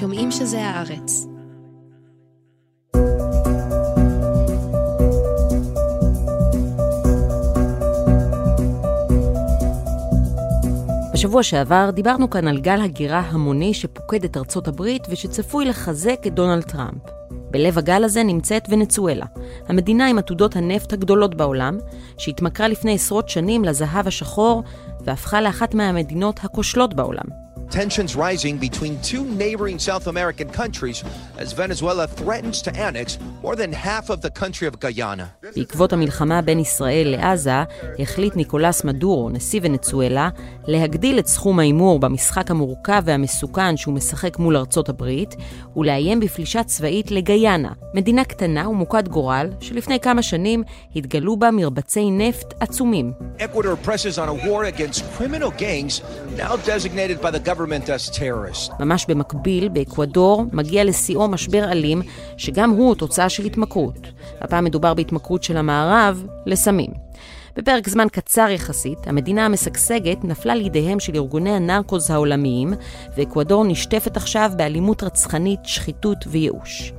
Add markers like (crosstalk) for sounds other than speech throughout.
שומעים שזה הארץ. בשבוע שעבר דיברנו כאן על גל הגירה המוני שפוקד את ארצות הברית ושצפוי לחזק את דונלד טראמפ. בלב הגל הזה נמצאת ונצואלה, המדינה עם עתודות הנפט הגדולות בעולם, שהתמכרה לפני עשרות שנים לזהב השחור והפכה לאחת מהמדינות הכושלות בעולם. Tensions rising between two neighboring South American countries as Venezuela threatens to annex more than half of the country of Guyana. בעקבות המלחמה בין ישראל לעזה, החליט ניקולס מדורו, נשיא ונצואלה, להגדיל את סכום ההימור במשחק המורכב והמסוכן שהוא משחק מול ארצות הברית, ולאיים בפלישה צבאית לגיאנה, מדינה קטנה ומוכת גורל, שלפני כמה שנים התגלו בה מרבצי נפט עצומים. Ecuador presses on a war against criminal gangs now designated by the government as terrorist. ממש במקביל, באקוודור, מגיע לשיאו משבר אלים, שגם הוא תוצאה של התמכרות. הפעם מדובר בהתמכרות של המערב לסמים. בפרק זמן קצר יחסית, המדינה המשגשגת נפלה לידיהם של ארגוני הנרקוז העולמיים, ואקוודור נשטפת עכשיו באלימות רצחנית, שחיתות וייאוש.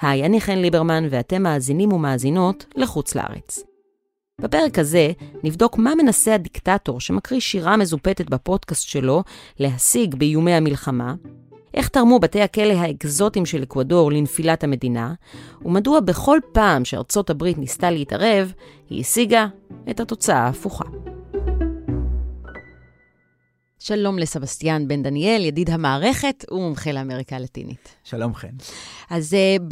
היי, אני חן ליברמן, ואתם מאזינים ומאזינות לחוץ לארץ. בפרק הזה נבדוק מה מנסה הדיקטטור שמקריא שירה מזופתת בפודקאסט שלו להשיג באיומי המלחמה, איך תרמו בתי הכלא האקזוטיים של אקוודור לנפילת המדינה, ומדוע בכל פעם שארצות הברית ניסתה להתערב, היא השיגה את התוצאה ההפוכה. שלום לסבסטיאן בן דניאל, ידיד המערכת ומומחה לאמריקה הלטינית. שלום חן. אז uh,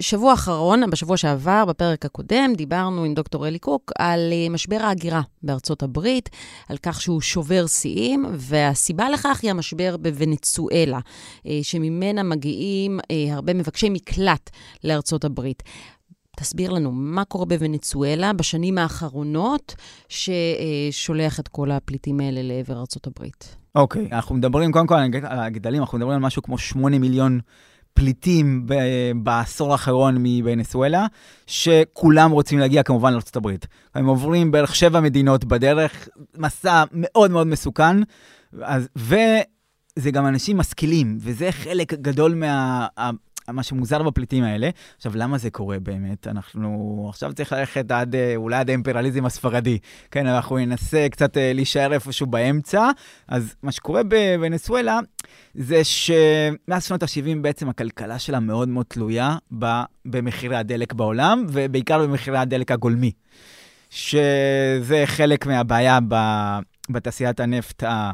בשבוע האחרון, בשבוע שעבר, בפרק הקודם, דיברנו עם דוקטור אלי קוק על uh, משבר ההגירה בארצות הברית, על כך שהוא שובר שיאים, והסיבה לכך היא המשבר בוונצואלה, uh, שממנה מגיעים uh, הרבה מבקשי מקלט לארצות הברית. תסביר לנו מה קורה בוונצואלה בשנים האחרונות, ששולח את כל הפליטים האלה לעבר ארה"ב. אוקיי, okay, אנחנו מדברים קודם כל על הגדלים, אנחנו מדברים על משהו כמו 8 מיליון פליטים בעשור האחרון מוונסואלה, שכולם רוצים להגיע כמובן לארה"ב. הם עוברים בערך שבע מדינות בדרך, מסע מאוד מאוד מסוכן, אז, וזה גם אנשים משכילים, וזה חלק גדול מה... מה שמוזר בפליטים האלה. עכשיו, למה זה קורה באמת? אנחנו עכשיו צריך ללכת עד, אה, אולי עד האימפריאליזם הספרדי. כן, אנחנו ננסה קצת אה, להישאר איפשהו באמצע. אז מה שקורה בוונסואלה, זה שמאז שנות ה-70 בעצם הכלכלה שלה מאוד מאוד תלויה במחירי הדלק בעולם, ובעיקר במחירי הדלק הגולמי. שזה חלק מהבעיה בתעשיית הנפט ה...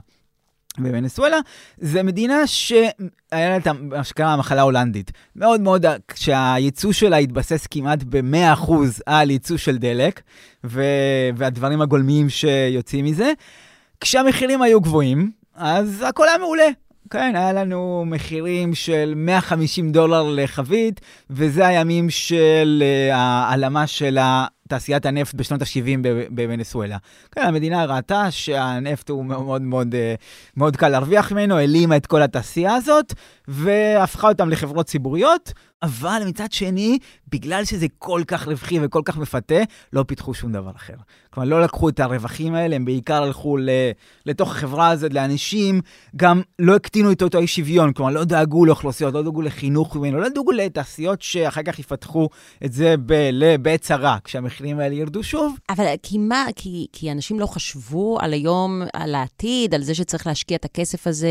בוונסואלה, זה מדינה שהיה לה את מה שקרה המחלה ההולנדית. מאוד מאוד, שהייצוא שלה התבסס כמעט ב-100% על ייצוא של דלק, ו... והדברים הגולמיים שיוצאים מזה. כשהמחירים היו גבוהים, אז הכל היה מעולה. כן, היה לנו מחירים של 150 דולר לחבית, וזה הימים של uh, ההעלמה של תעשיית הנפט בשנות ה-70 בוונסואלה. כן, המדינה ראתה שהנפט הוא מאוד מאוד, אה, מאוד קל להרוויח ממנו, העלימה את כל התעשייה הזאת, והפכה אותם לחברות ציבוריות, אבל מצד שני, בגלל שזה כל כך רווחי וכל כך מפתה, לא פיתחו שום דבר אחר. כלומר, לא לקחו את הרווחים האלה, הם בעיקר הלכו לתוך החברה הזאת, לאנשים, גם לא הקטינו את אותו אי שוויון, כלומר, לא דאגו לאוכלוסיות, לא דאגו לחינוך ממנו, לא דאגו לתעשיות שאחר כך יפתחו את זה בעת צרה, כשהמחירים האלה ירדו שוב. אבל כי מה, כי, כי אנשים לא חשבו על היום, על העתיד, על זה שצריך להשקיע את הכסף הזה,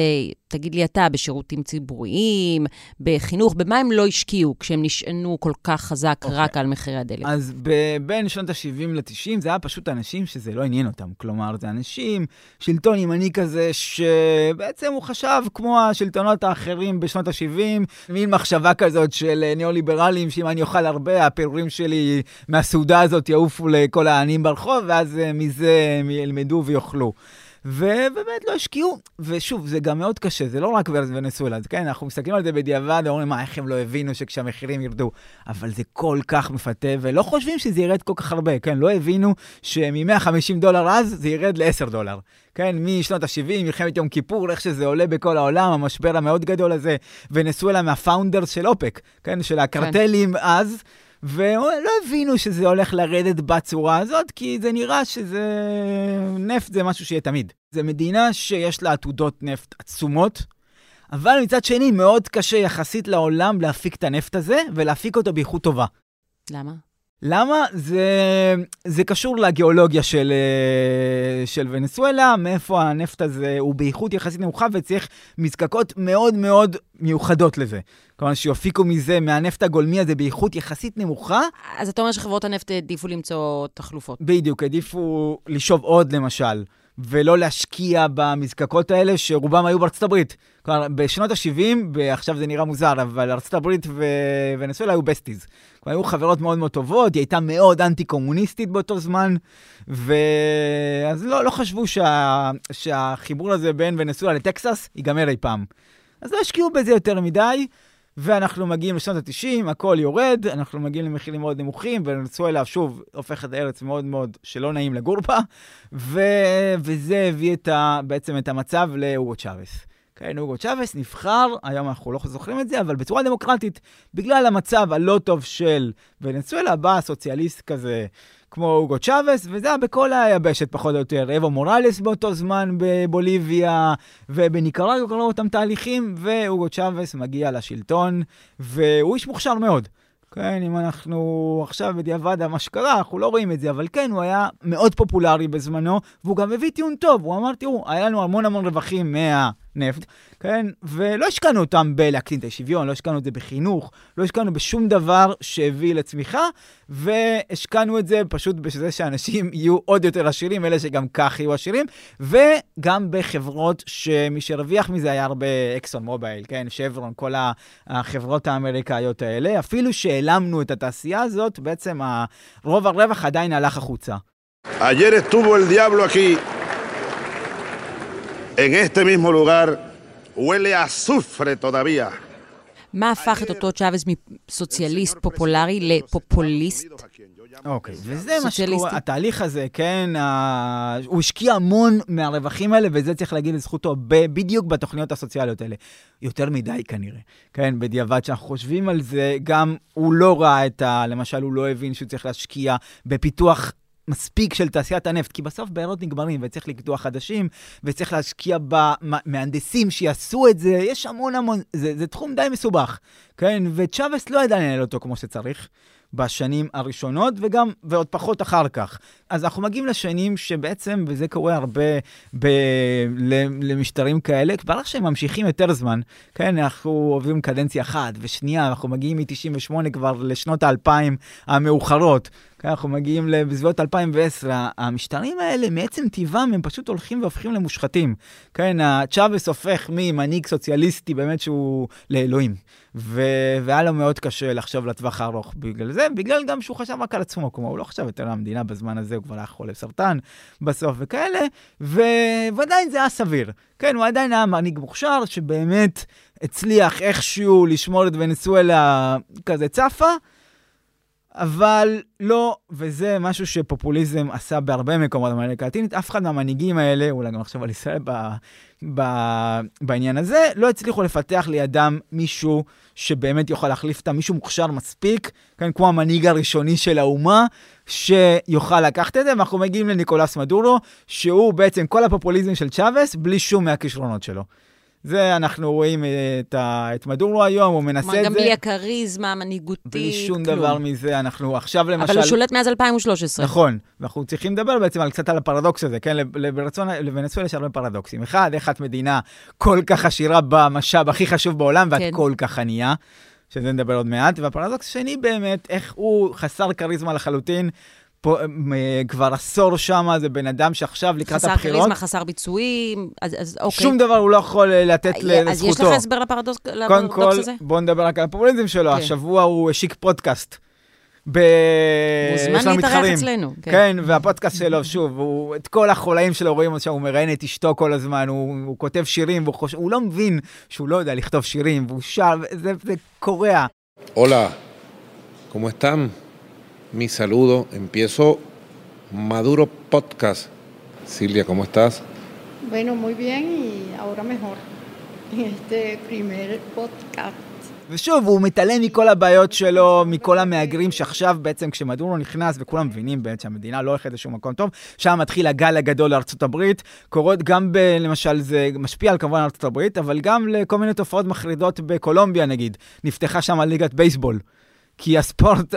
תגיד לי אתה, בשירותים ציבוריים, בחינוך, במה הם לא השקיעו כשהם נשענו כל כך חזק okay. אוקיי. רק על מחירי הדלק? אז בין שנות ה-70 ל-90 זה היה פשוט אנשים שזה לא עניין אותם. כלומר, זה אנשים, שלטון ימני כזה, שבעצם הוא חשב כמו השלטונות האחרים בשנות ה-70, מין מחשבה כזאת של ניאו-ליברלים, שאם אני אוכל הרבה, הפירורים שלי מהסעודה הזאת יעופו לכל העניים ברחוב, ואז אה, מזה הם ילמדו ויאכלו. ובאמת לא השקיעו. ושוב, זה גם מאוד קשה, זה לא רק ונסואלה, כן, אנחנו מסתכלים על זה בדיעבד, ואומרים, מה, איך הם לא הבינו שכשהמחירים ירדו? אבל זה כל כך מפתה, ולא חושבים שזה ירד כל כך הרבה, כן, לא הבינו שמ-150 דולר אז זה ירד ל-10 דולר. כן, משנות ה-70, מלחמת יום כיפור, איך שזה עולה בכל העולם, המשבר המאוד גדול הזה, ונסואלה מהפאונדרס של אופק, כן, של הקרטלים כן. אז. ולא הבינו שזה הולך לרדת בצורה הזאת, כי זה נראה שזה... נפט זה משהו שיהיה תמיד. זו מדינה שיש לה עתודות נפט עצומות, אבל מצד שני, מאוד קשה יחסית לעולם להפיק את הנפט הזה, ולהפיק אותו באיכות טובה. למה? למה? זה, זה קשור לגיאולוגיה של, אה, של ונסואלה, מאיפה הנפט הזה הוא באיכות יחסית נמוכה וצריך מזקקות מאוד מאוד מיוחדות לזה. כלומר, שיופיקו מזה, מהנפט הגולמי הזה באיכות יחסית נמוכה. אז אתה אומר שחברות הנפט העדיפו למצוא תחלופות. בדיוק, העדיפו לשאוב עוד למשל. ולא להשקיע במזקקות האלה, שרובם היו בארצות הברית. כלומר, בשנות ה-70, עכשיו זה נראה מוזר, אבל ארצות הברית ונסואלה היו בסטיז. כלומר, היו חברות מאוד מאוד טובות, היא הייתה מאוד אנטי-קומוניסטית באותו זמן, ואז לא, לא חשבו שה... שהחיבור הזה בין ונסואלה לטקסס ייגמר אי פעם. אז לא השקיעו בזה יותר מדי. ואנחנו מגיעים לשנות ה-90, הכל יורד, אנחנו מגיעים למחירים מאוד נמוכים, ונצואלה שוב הופכת לארץ מאוד מאוד שלא נעים לגור בה, ו... וזה הביא את ה... בעצם את המצב לאוגו צ'אבס. כן, אוגו צ'אבס נבחר, היום אנחנו לא זוכרים את זה, אבל בצורה דמוקרטית, בגלל המצב הלא טוב של ונצואלה, בא סוציאליסט כזה. כמו אוגו צ'אבס, וזה היה בכל היבשת פחות או יותר. אבו מוראלס באותו זמן בבוליביה, ובניקרגו קראו אותם תהליכים, ואוגו צ'אבס מגיע לשלטון, והוא איש מוכשר מאוד. כן, אם אנחנו עכשיו בדיעבד מה שקרה, אנחנו לא רואים את זה, אבל כן, הוא היה מאוד פופולרי בזמנו, והוא גם הביא טיעון טוב. הוא אמר, תראו, היה לנו המון המון רווחים מה... נפט, כן? ולא השקענו אותם בלהקטין את השוויון, לא השקענו את זה בחינוך, לא השקענו בשום דבר שהביא לצמיחה, והשקענו את זה פשוט בזה שאנשים (laughs) יהיו עוד יותר עשירים, אלה שגם כך יהיו עשירים, וגם בחברות שמי שהרוויח מזה היה הרבה אקסון מובייל, כן? שברון, כל החברות האמריקאיות האלה. אפילו שהעלמנו את התעשייה הזאת, בעצם רוב הרווח עדיין הלך החוצה. Ayer estuvo el diablo aquí En este mismo lugar huele a azufre todavía. מה הפך את אותו צ'אבס מסוציאליסט פופולרי לפופוליסט? אוקיי, וזה מה שקורה, התהליך הזה, כן, ה... הוא השקיע המון מהרווחים האלה, וזה צריך להגיד לזכותו, ב... בדיוק בתוכניות הסוציאליות האלה. יותר מדי כנראה, כן, בדיעבד שאנחנו חושבים על זה, גם הוא לא ראה את ה... למשל, הוא לא הבין שהוא צריך להשקיע בפיתוח מספיק של תעשיית הנפט, כי בסוף בארות נגמרים וצריך לקדוח חדשים, וצריך להשקיע במהנדסים שיעשו את זה, יש המון המון, זה, זה תחום די מסובך, כן? וצ'אבס לא ידע לנהל אותו כמו שצריך. בשנים הראשונות, וגם, ועוד פחות אחר כך. אז אנחנו מגיעים לשנים שבעצם, וזה קורה הרבה ב, למשטרים כאלה, כבר שהם ממשיכים יותר זמן, כן, אנחנו עוברים קדנציה אחת ושנייה, אנחנו מגיעים מ-98 כבר לשנות האלפיים המאוחרות. אנחנו מגיעים בסביבות 2010, המשטרים האלה, מעצם טבעם, הם פשוט הולכים והופכים למושחתים. כן, צ'אבס הופך ממנהיג סוציאליסטי באמת שהוא לאלוהים. ו- והיה לו מאוד קשה לחשוב לטווח הארוך בגלל זה, בגלל גם שהוא חשב רק על עצמו, כלומר, הוא לא חשב יותר על המדינה בזמן הזה, הוא כבר היה חולה סרטן בסוף וכאלה, ועדיין זה היה סביר. כן, הוא עדיין היה מנהיג מוכשר, שבאמת הצליח איכשהו לשמור את ונסואלה כזה צפה. אבל לא, וזה משהו שפופוליזם עשה בהרבה מקומות באמריקה הלטינית, אף אחד מהמנהיגים האלה, אולי גם עכשיו על ישראל ב, ב, בעניין הזה, לא הצליחו לפתח לידם מישהו שבאמת יוכל להחליף אותם, מישהו מוכשר מספיק, כן, כמו המנהיג הראשוני של האומה, שיוכל לקחת את זה, ואנחנו מגיעים לניקולס מדורו, שהוא בעצם כל הפופוליזם של צ'אבס, בלי שום מהכישרונות שלו. זה, אנחנו רואים את, ה, את מדורו היום, הוא מנסה את זה. גם בלי הכריזמה המנהיגותית, בלי שום כלום. דבר מזה, אנחנו עכשיו למשל... אבל הוא שולט מאז 2013. נכון, ואנחנו צריכים לדבר בעצם על קצת על הפרדוקס הזה, כן? לברצון, לוונצואלה יש הרבה פרדוקסים. אחד, איך את מדינה כל כך עשירה במשאב הכי חשוב בעולם, ואת כן. כל כך ענייה. שזה נדבר עוד מעט, והפרדוקס השני באמת, איך הוא חסר כריזמה לחלוטין, פה, כבר עשור שם, זה בן אדם שעכשיו לקראת חסר הבחירות... חסר כריזמה, חסר ביצועים, אז, אז אוקיי. שום דבר הוא לא יכול אה, לתת אז לזכותו. אז יש לך הסבר לפרדוקס, הזה? קודם כל, בואו נדבר רק על הפופוליזם שלו. כן. השבוע הוא השיק פודקאסט. ב... מוזמן להתארח אצלנו. כן. כן, והפודקאסט שלו, שוב, הוא, את כל החולאים שלו רואים עכשיו, הוא מראיין את אשתו כל הזמן, הוא, הוא כותב שירים, והוא חושב, הוא לא מבין שהוא לא יודע לכתוב שירים, והוא שר, זה, זה קורע. הולה, ¿cómo están? Mi saludo, empiezo Maduro Podcast. Silvia, ¿cómo estás? Bueno, muy bien y ahora mejor en (laughs) este primer podcast. ושוב, הוא מתעלם מכל הבעיות שלו, מכל המהגרים שעכשיו בעצם כשמדורו נכנס, וכולם מבינים בעצם שהמדינה לא הולכת לשום מקום טוב, שם מתחיל הגל הגדול לארצות הברית. קורות גם, ב, למשל, זה משפיע על כמובן ארצות הברית, אבל גם לכל מיני תופעות מחרידות בקולומביה נגיד. נפתחה שם ליגת בייסבול. כי הספורט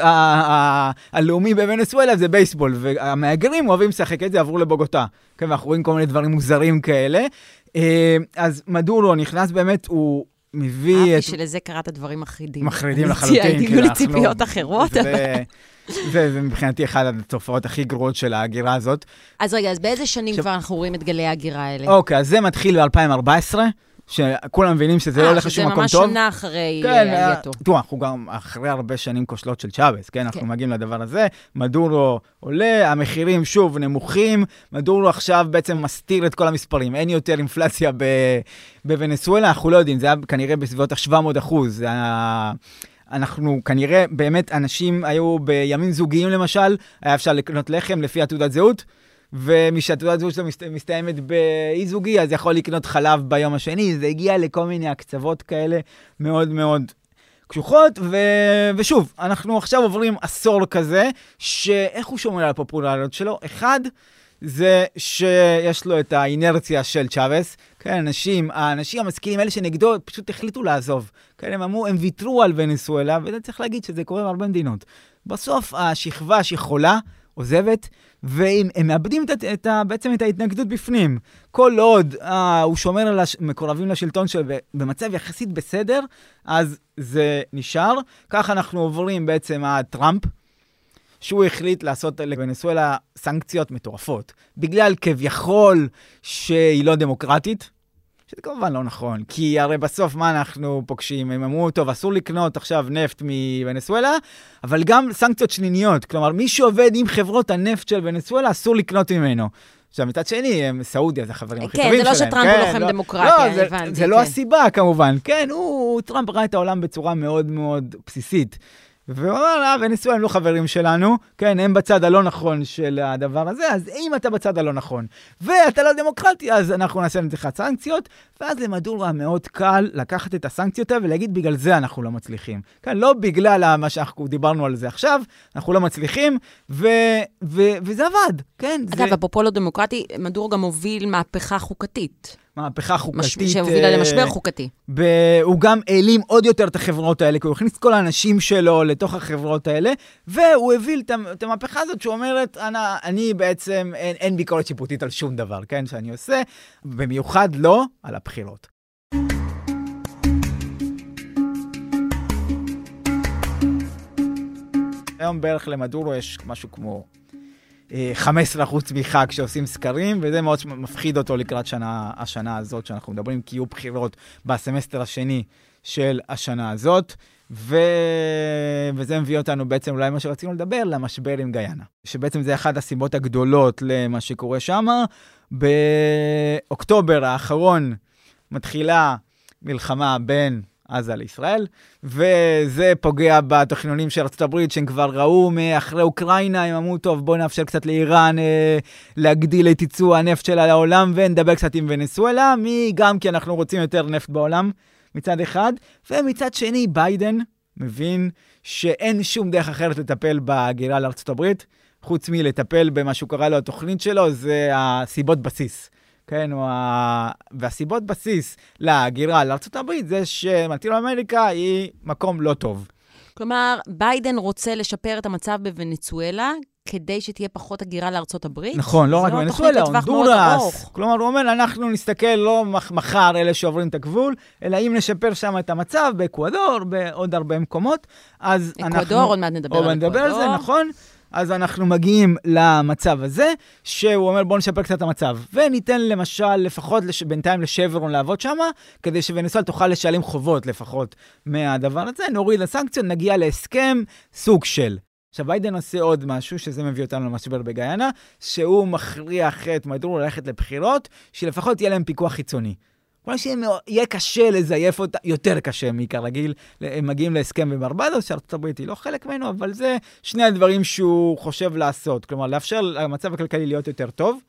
הלאומי בוונסואלה זה בייסבול, והמהגרים אוהבים לשחק את זה, עברו לבוגוטה. כן, ואנחנו רואים כל מיני דברים מוזרים כאלה. אה, אז מדורו נכנס באמת, הוא מביא את... אהבתי שלזה קראת דברים מחרידים. מחרידים לחלוטין. היו לי ציפיות אחרות. זה מבחינתי אחת התופעות הכי גרועות של ההגירה הזאת. אז רגע, אז באיזה שנים כבר אנחנו רואים את גלי ההגירה האלה? אוקיי, אז זה מתחיל ב-2014. שכולם מבינים שזה לא הולך לשום מקום טוב. אה, שזה ממש שנה אחרי כן, עלייתו. תראו, אנחנו גם אחרי הרבה שנים כושלות של צ'אבס, כן? אנחנו כן. מגיעים לדבר הזה. מדורו עולה, המחירים שוב נמוכים, מדורו עכשיו בעצם מסתיר את כל המספרים. אין יותר אינפלציה בוונסואלה, אנחנו לא יודעים, זה היה כנראה בסביבות ה-700 אחוז. אנחנו כנראה, באמת, אנשים היו בימים זוגיים למשל, היה אפשר לקנות לחם לפי התעודת זהות. ומשהתעודת זהות שלו מסתיימת באי זוגי, אז יכול לקנות חלב ביום השני. זה הגיע לכל מיני הקצוות כאלה מאוד מאוד קשוחות, ו... ושוב, אנחנו עכשיו עוברים עשור כזה, שאיך הוא שומר על הפופולריות שלו? אחד, זה שיש לו את האינרציה של צ'אבס. כן, אנשים, האנשים המשכילים, אלה שנגדו, פשוט החליטו לעזוב. כן, הם אמרו, הם ויתרו על ונסואלה, וזה צריך להגיד שזה קורה בהרבה מדינות. בסוף השכבה שיכולה, עוזבת, והם מאבדים את, את, בעצם את ההתנגדות בפנים. כל עוד אה, הוא שומר על המקורבים לשלטון שלו במצב יחסית בסדר, אז זה נשאר. כך אנחנו עוברים בעצם עד טראמפ, שהוא החליט לעשות לוונסואלה סנקציות מטורפות. בגלל כביכול שהיא לא דמוקרטית, שזה כמובן לא נכון, כי הרי בסוף מה אנחנו פוגשים? הם אמרו, טוב, אסור לקנות עכשיו נפט מוונסואלה, אבל גם סנקציות שליניות. כלומר, מי שעובד עם חברות הנפט של וונסואלה, אסור לקנות ממנו. עכשיו, מצד שני, הם סעודיה, זה החברים הכי כן, טובים שלהם. כן, זה לא שטראמפ הוא לוחם לא, דמוקרטיה, לא, זה, הבנתי. זה לא כן. הסיבה, כמובן. כן, הוא, טראמפ ראה את העולם בצורה מאוד מאוד בסיסית. והוא אמר, אה, ונסואה הם לא חברים שלנו, כן, הם בצד הלא נכון של הדבר הזה, אז אם אתה בצד הלא נכון, ואתה לא דמוקרטי, אז אנחנו נעשה לך סנקציות, ואז למדורה מאוד קל לקחת את הסנקציות האלה ולהגיד, בגלל זה אנחנו לא מצליחים. כן, לא בגלל מה שאנחנו דיברנו על זה עכשיו, אנחנו לא מצליחים, ו, ו, וזה עבד, כן. אגב, זה... אפרופו לא דמוקרטי, מדור גם הוביל מהפכה חוקתית. מהפכה חוקתית. מש... שהובילה uh, למשבר חוקתי. ב... הוא גם העלים עוד יותר את החברות האלה, כי הוא הכניס את כל האנשים שלו לתוך החברות האלה, והוא הוביל את המהפכה הזאת שאומרת, אני, אני בעצם, אין, אין ביקורת שיפוטית על שום דבר, כן, שאני עושה, במיוחד לא על הבחירות. היום בערך למדורו יש משהו כמו 15% צמיחה כשעושים סקרים, וזה מאוד מפחיד אותו לקראת שנה, השנה הזאת שאנחנו מדברים, כי יהיו בחירות בסמסטר השני של השנה הזאת, ו... וזה מביא אותנו בעצם אולי מה שרצינו לדבר, למשבר עם גיינה. שבעצם זה אחת הסיבות הגדולות למה שקורה שם. באוקטובר האחרון מתחילה מלחמה בין עזה לישראל, וזה פוגע בתכנונים של ארה"ב, שהם כבר ראו מאחרי אוקראינה, הם אמרו, טוב, בואו נאפשר קצת לאיראן אה, להגדיל את ייצוא הנפט שלה לעולם, ונדבר קצת עם ונסואלה, מי גם כי אנחנו רוצים יותר נפט בעולם, מצד אחד, ומצד שני, ביידן מבין שאין שום דרך אחרת לטפל בהגירה לארה"ב, חוץ מלטפל במה שהוא קרא לו התוכנית שלו, זה הסיבות בסיס. כן, ה... והסיבות בסיס להגירה לארה"ב זה שלטינו אמריקה היא מקום לא טוב. כלומר, ביידן רוצה לשפר את המצב בוונצואלה כדי שתהיה פחות הגירה לארצות הברית? נכון, לא רק בוונצואלה, הונדורס. כלומר, הוא אומר, אנחנו נסתכל לא מחר אלה שעוברים את הגבול, אלא אם נשפר שם את המצב באקוודור, בעוד הרבה מקומות, אז אקוודור, אנחנו... אקוודור, עוד מעט נדבר על אקוודור. נדבר על זה, נכון. אז אנחנו מגיעים למצב הזה, שהוא אומר בואו נשפר קצת את המצב. וניתן למשל, לפחות לש... בינתיים לשברון לעבוד שם, כדי שוונצואלה תוכל לשלם חובות לפחות מהדבר הזה, נוריד לסנקציות, נגיע להסכם סוג של. עכשיו, ביידן עושה עוד משהו, שזה מביא אותנו למשבר בגיאנה, שהוא מכריח את מדור ללכת לבחירות, שלפחות יהיה להם פיקוח חיצוני. כלומר שיהיה קשה לזייף אותה, יותר קשה מכרגיל, הם מגיעים להסכם בברבדוס, שארצות הברית היא לא חלק ממנו, אבל זה שני הדברים שהוא חושב לעשות. כלומר, לאפשר למצב הכלכלי להיות יותר טוב,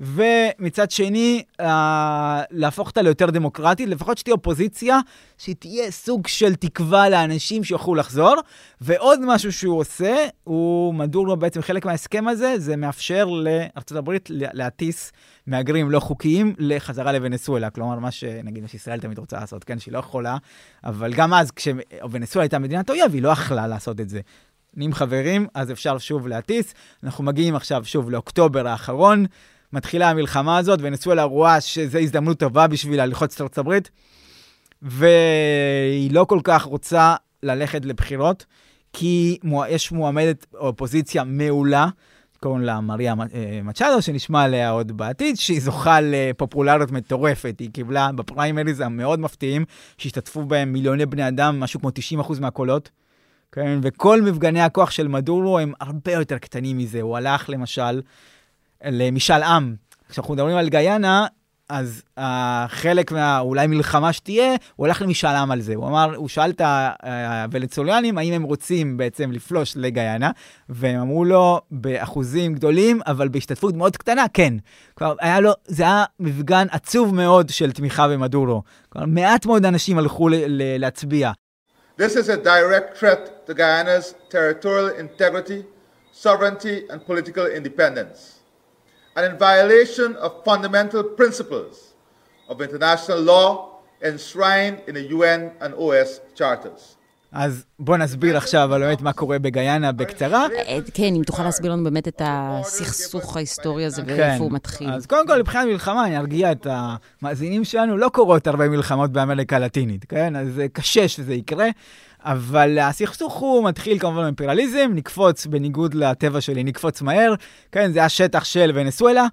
ומצד שני, אה, להפוך אותה ליותר דמוקרטית, לפחות שתהיה אופוזיציה, שתהיה סוג של תקווה לאנשים שיוכלו לחזור. ועוד משהו שהוא עושה, הוא מדור בעצם חלק מההסכם הזה, זה מאפשר לארה"ב להטיס מהגרים לא חוקיים לחזרה לוונסואלה. כלומר, מה שנגיד, מה שישראל תמיד רוצה לעשות, כן, שהיא לא יכולה, אבל גם אז, כשוונצואלה הייתה מדינת אויב, היא לא יכלה לעשות את זה. נהיים חברים, אז אפשר שוב להטיס. אנחנו מגיעים עכשיו שוב לאוקטובר האחרון, מתחילה המלחמה הזאת, ונסואלה רואה שזו הזדמנות טובה בשבילה ללחוץ את ארצות הברית, והיא לא כל כך רוצה ללכת לבחירות, כי יש מועמדת אופוזיציה מעולה, קוראים לה מריה אה, מצ'אדו, שנשמע עליה עוד בעתיד, שהיא זוכה לפופולריות מטורפת. היא קיבלה בפריימריז המאוד מפתיעים, שהשתתפו בהם מיליוני בני אדם, משהו כמו 90% מהקולות. כן, וכל מפגני הכוח של מדורו הם הרבה יותר קטנים מזה. הוא הלך למשל למשאל עם. כשאנחנו מדברים על גייאנה, אז uh, חלק מה, מלחמה שתהיה, הוא הלך למשאל עם על זה. הוא אמר, הוא שאל את הוונצוליאנים האם הם רוצים בעצם לפלוש לגייאנה, והם אמרו לו באחוזים גדולים, אבל בהשתתפות מאוד קטנה, כן. כלומר, היה לו, זה היה מפגן עצוב מאוד של תמיכה במדורו. כלומר, מעט מאוד אנשים הלכו ל- ל- להצביע. This is a direct threat to Guyana's territorial integrity, sovereignty, and political independence, and in violation of fundamental principles of international law enshrined in the UN and OS charters. אז בוא נסביר עכשיו על באמת מה קורה בגיינה בקצרה. אה, כן, אם תוכל להסביר לנו באמת את הסכסוך ההיסטורי הזה ואיפה כן. הוא מתחיל. אז קודם כל, מבחינת מלחמה, אני ארגיע את המאזינים שלנו, לא קורות הרבה מלחמות באמריקה הלטינית, כן? אז קשה שזה יקרה. אבל הסכסוך הוא מתחיל כמובן באימפריאליזם, נקפוץ, בניגוד לטבע שלי, נקפוץ מהר. כן, זה השטח של ונסואלה.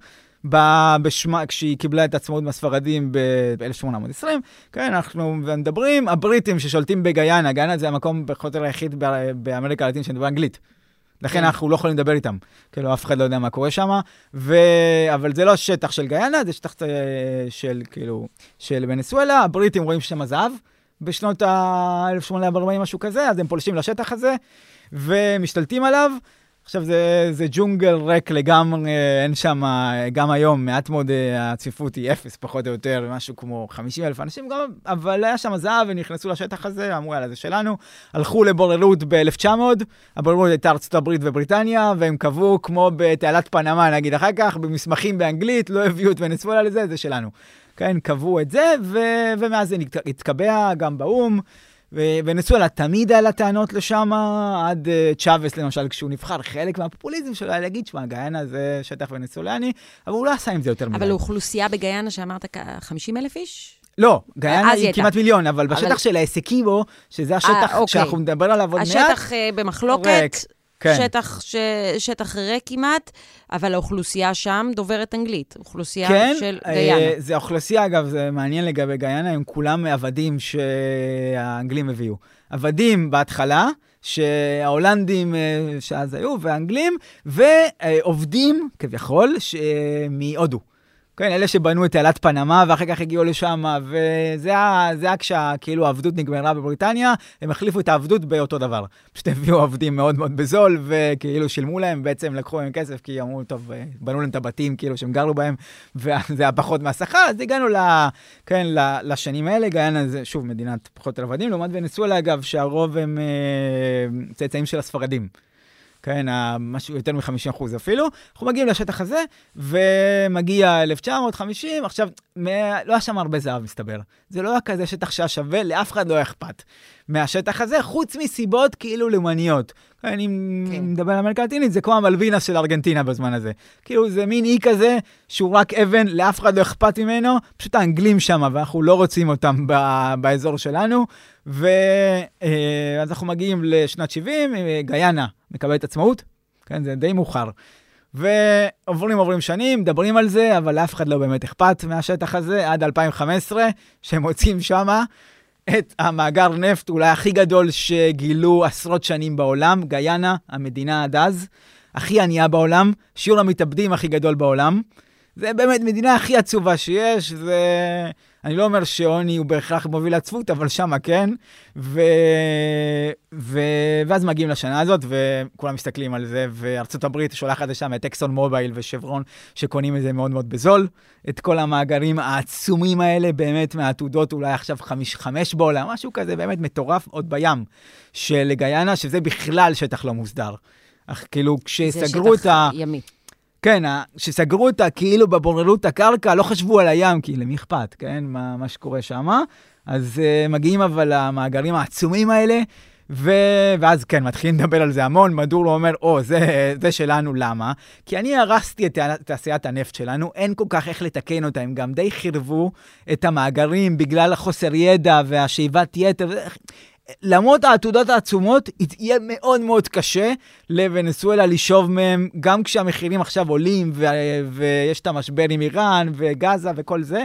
בשמה, כשהיא קיבלה את העצמאות מהספרדים ב-1820, כן, אנחנו מדברים, הבריטים ששולטים בגיינה, גיינה זה המקום פחות או היחיד באמריקה הלטינית שמדבר אנגלית. לכן כן. אנחנו לא יכולים לדבר איתם, כאילו אף אחד לא יודע מה קורה שם, ו... אבל זה לא שטח של גיינה, זה שטח אה, של כאילו, של ונסואלה, הבריטים רואים שם זהב בשנות ה-1840, משהו כזה, אז הם פולשים לשטח הזה ומשתלטים עליו. עכשיו, זה, זה ג'ונגל ריק לגמרי, אין שם, גם היום, מעט מאוד אה, הצפיפות היא אפס, פחות או יותר, משהו כמו 50 אלף אנשים, גם, אבל היה שם זהב, ונכנסו לשטח הזה, אמרו, יאללה, זה שלנו. הלכו לבוררות ב-1900, הבוררות הייתה ארצות הברית ובריטניה, והם קבעו, כמו בתעלת פנמה, נגיד, אחר כך, במסמכים באנגלית, לא הביאו את ונסואלה לזה, זה שלנו. כן, קבעו את זה, ו- ומאז זה התקבע גם באו"ם. ונסואלה תמיד היה לה טענות לשם, עד uh, צ'אבס למשל, כשהוא נבחר, חלק מהפופוליזם שלו היה להגיד, שמע, גיינה זה שטח ונסולני, אבל הוא לא עשה עם זה יותר מדי. אבל האוכלוסייה בגיינה שאמרת 50 אלף איש? לא, גיינה היא כמעט מיליון, אבל בשטח של האסקיבו, שזה השטח אה, אוקיי. שאנחנו נדבר עליו עוד מעט... השטח אה, במחלוקת, כן. שטח, ש... שטח ריק כמעט, אבל האוכלוסייה שם דוברת אנגלית, אוכלוסייה כן, של אה, גיינה. כן, זה אוכלוסייה, אגב, זה מעניין לגבי גיינה, הם כולם עבדים שהאנגלים הביאו. עבדים בהתחלה, שההולנדים אה, שאז היו, והאנגלים, ועובדים, כביכול, מהודו. כן, אלה שבנו את תעלת פנמה ואחר כך הגיעו לשם, וזה היה כשכאילו העבדות נגמרה בבריטניה, הם החליפו את העבדות באותו דבר. פשוט הביאו עבדים מאוד מאוד בזול, וכאילו שילמו להם, בעצם לקחו מהם כסף, כי אמרו, טוב, בנו להם את הבתים כאילו שהם גרו בהם, (laughs) וזה היה פחות מהשכר, אז הגענו ל, כן, לשנים האלה, גיינה זה שוב מדינת פחות עבדים, לעומת ונסואלה אגב, שהרוב הם אה, צאצאים של הספרדים. כן, משהו יותר מ-50 אחוז אפילו. אנחנו מגיעים לשטח הזה, ומגיע 1950, עכשיו, לא היה שם הרבה זהב, מסתבר. זה לא היה כזה שטח שהיה שווה, לאף אחד לא היה אכפת מהשטח הזה, חוץ מסיבות כאילו לאומניות. כן, אם כן. מדבר על אמריקה הלטינית, זה כמו המלווינה של ארגנטינה בזמן הזה. כאילו, זה מין אי כזה, שהוא רק אבן, לאף אחד לא אכפת ממנו, פשוט האנגלים שם, ואנחנו לא רוצים אותם באזור שלנו. ואז אה, אנחנו מגיעים לשנת 70, אה, גיינה מקבלת עצמאות, כן, זה די מאוחר. ועוברים עוברים שנים, מדברים על זה, אבל לאף אחד לא באמת אכפת מהשטח הזה, עד 2015, שהם מוצאים שמה את המאגר נפט אולי הכי גדול שגילו עשרות שנים בעולם, גיינה, המדינה עד אז, הכי ענייה בעולם, שיעור המתאבדים הכי גדול בעולם. זה באמת מדינה הכי עצובה שיש, זה... אני לא אומר שעוני הוא בהכרח מוביל לעצבות, אבל שמה כן. ו... ו... ואז מגיעים לשנה הזאת, וכולם מסתכלים על זה, וארצות הברית שולחת לשם את אקסון מובייל ושברון, שקונים את זה מאוד מאוד בזול. את כל המאגרים העצומים האלה, באמת מהעתודות, אולי עכשיו חמש, חמש בעולם, משהו כזה באמת מטורף, עוד בים של גיינה, שזה בכלל שטח לא מוסדר. אך כאילו, כשסגרו את ה... זה שטח ימי. כן, כשסגרו אותה כאילו בבוררות הקרקע, לא חשבו על הים, כי למי אכפת, כן? מה, מה שקורה שם. אז uh, מגיעים אבל למאגרים העצומים האלה, ו... ואז כן, מתחילים לדבר על זה המון. מדור אומר, או, זה, זה שלנו, למה? כי אני הרסתי את תעשיית הנפט שלנו, אין כל כך איך לתקן אותה, הם גם די חירבו את המאגרים בגלל החוסר ידע והשאיבת יתר. למרות העתודות העצומות, יהיה מאוד מאוד קשה לוונסואלה לשאוב מהם, גם כשהמחירים עכשיו עולים ו- ויש את המשבר עם איראן וגאזה וכל זה.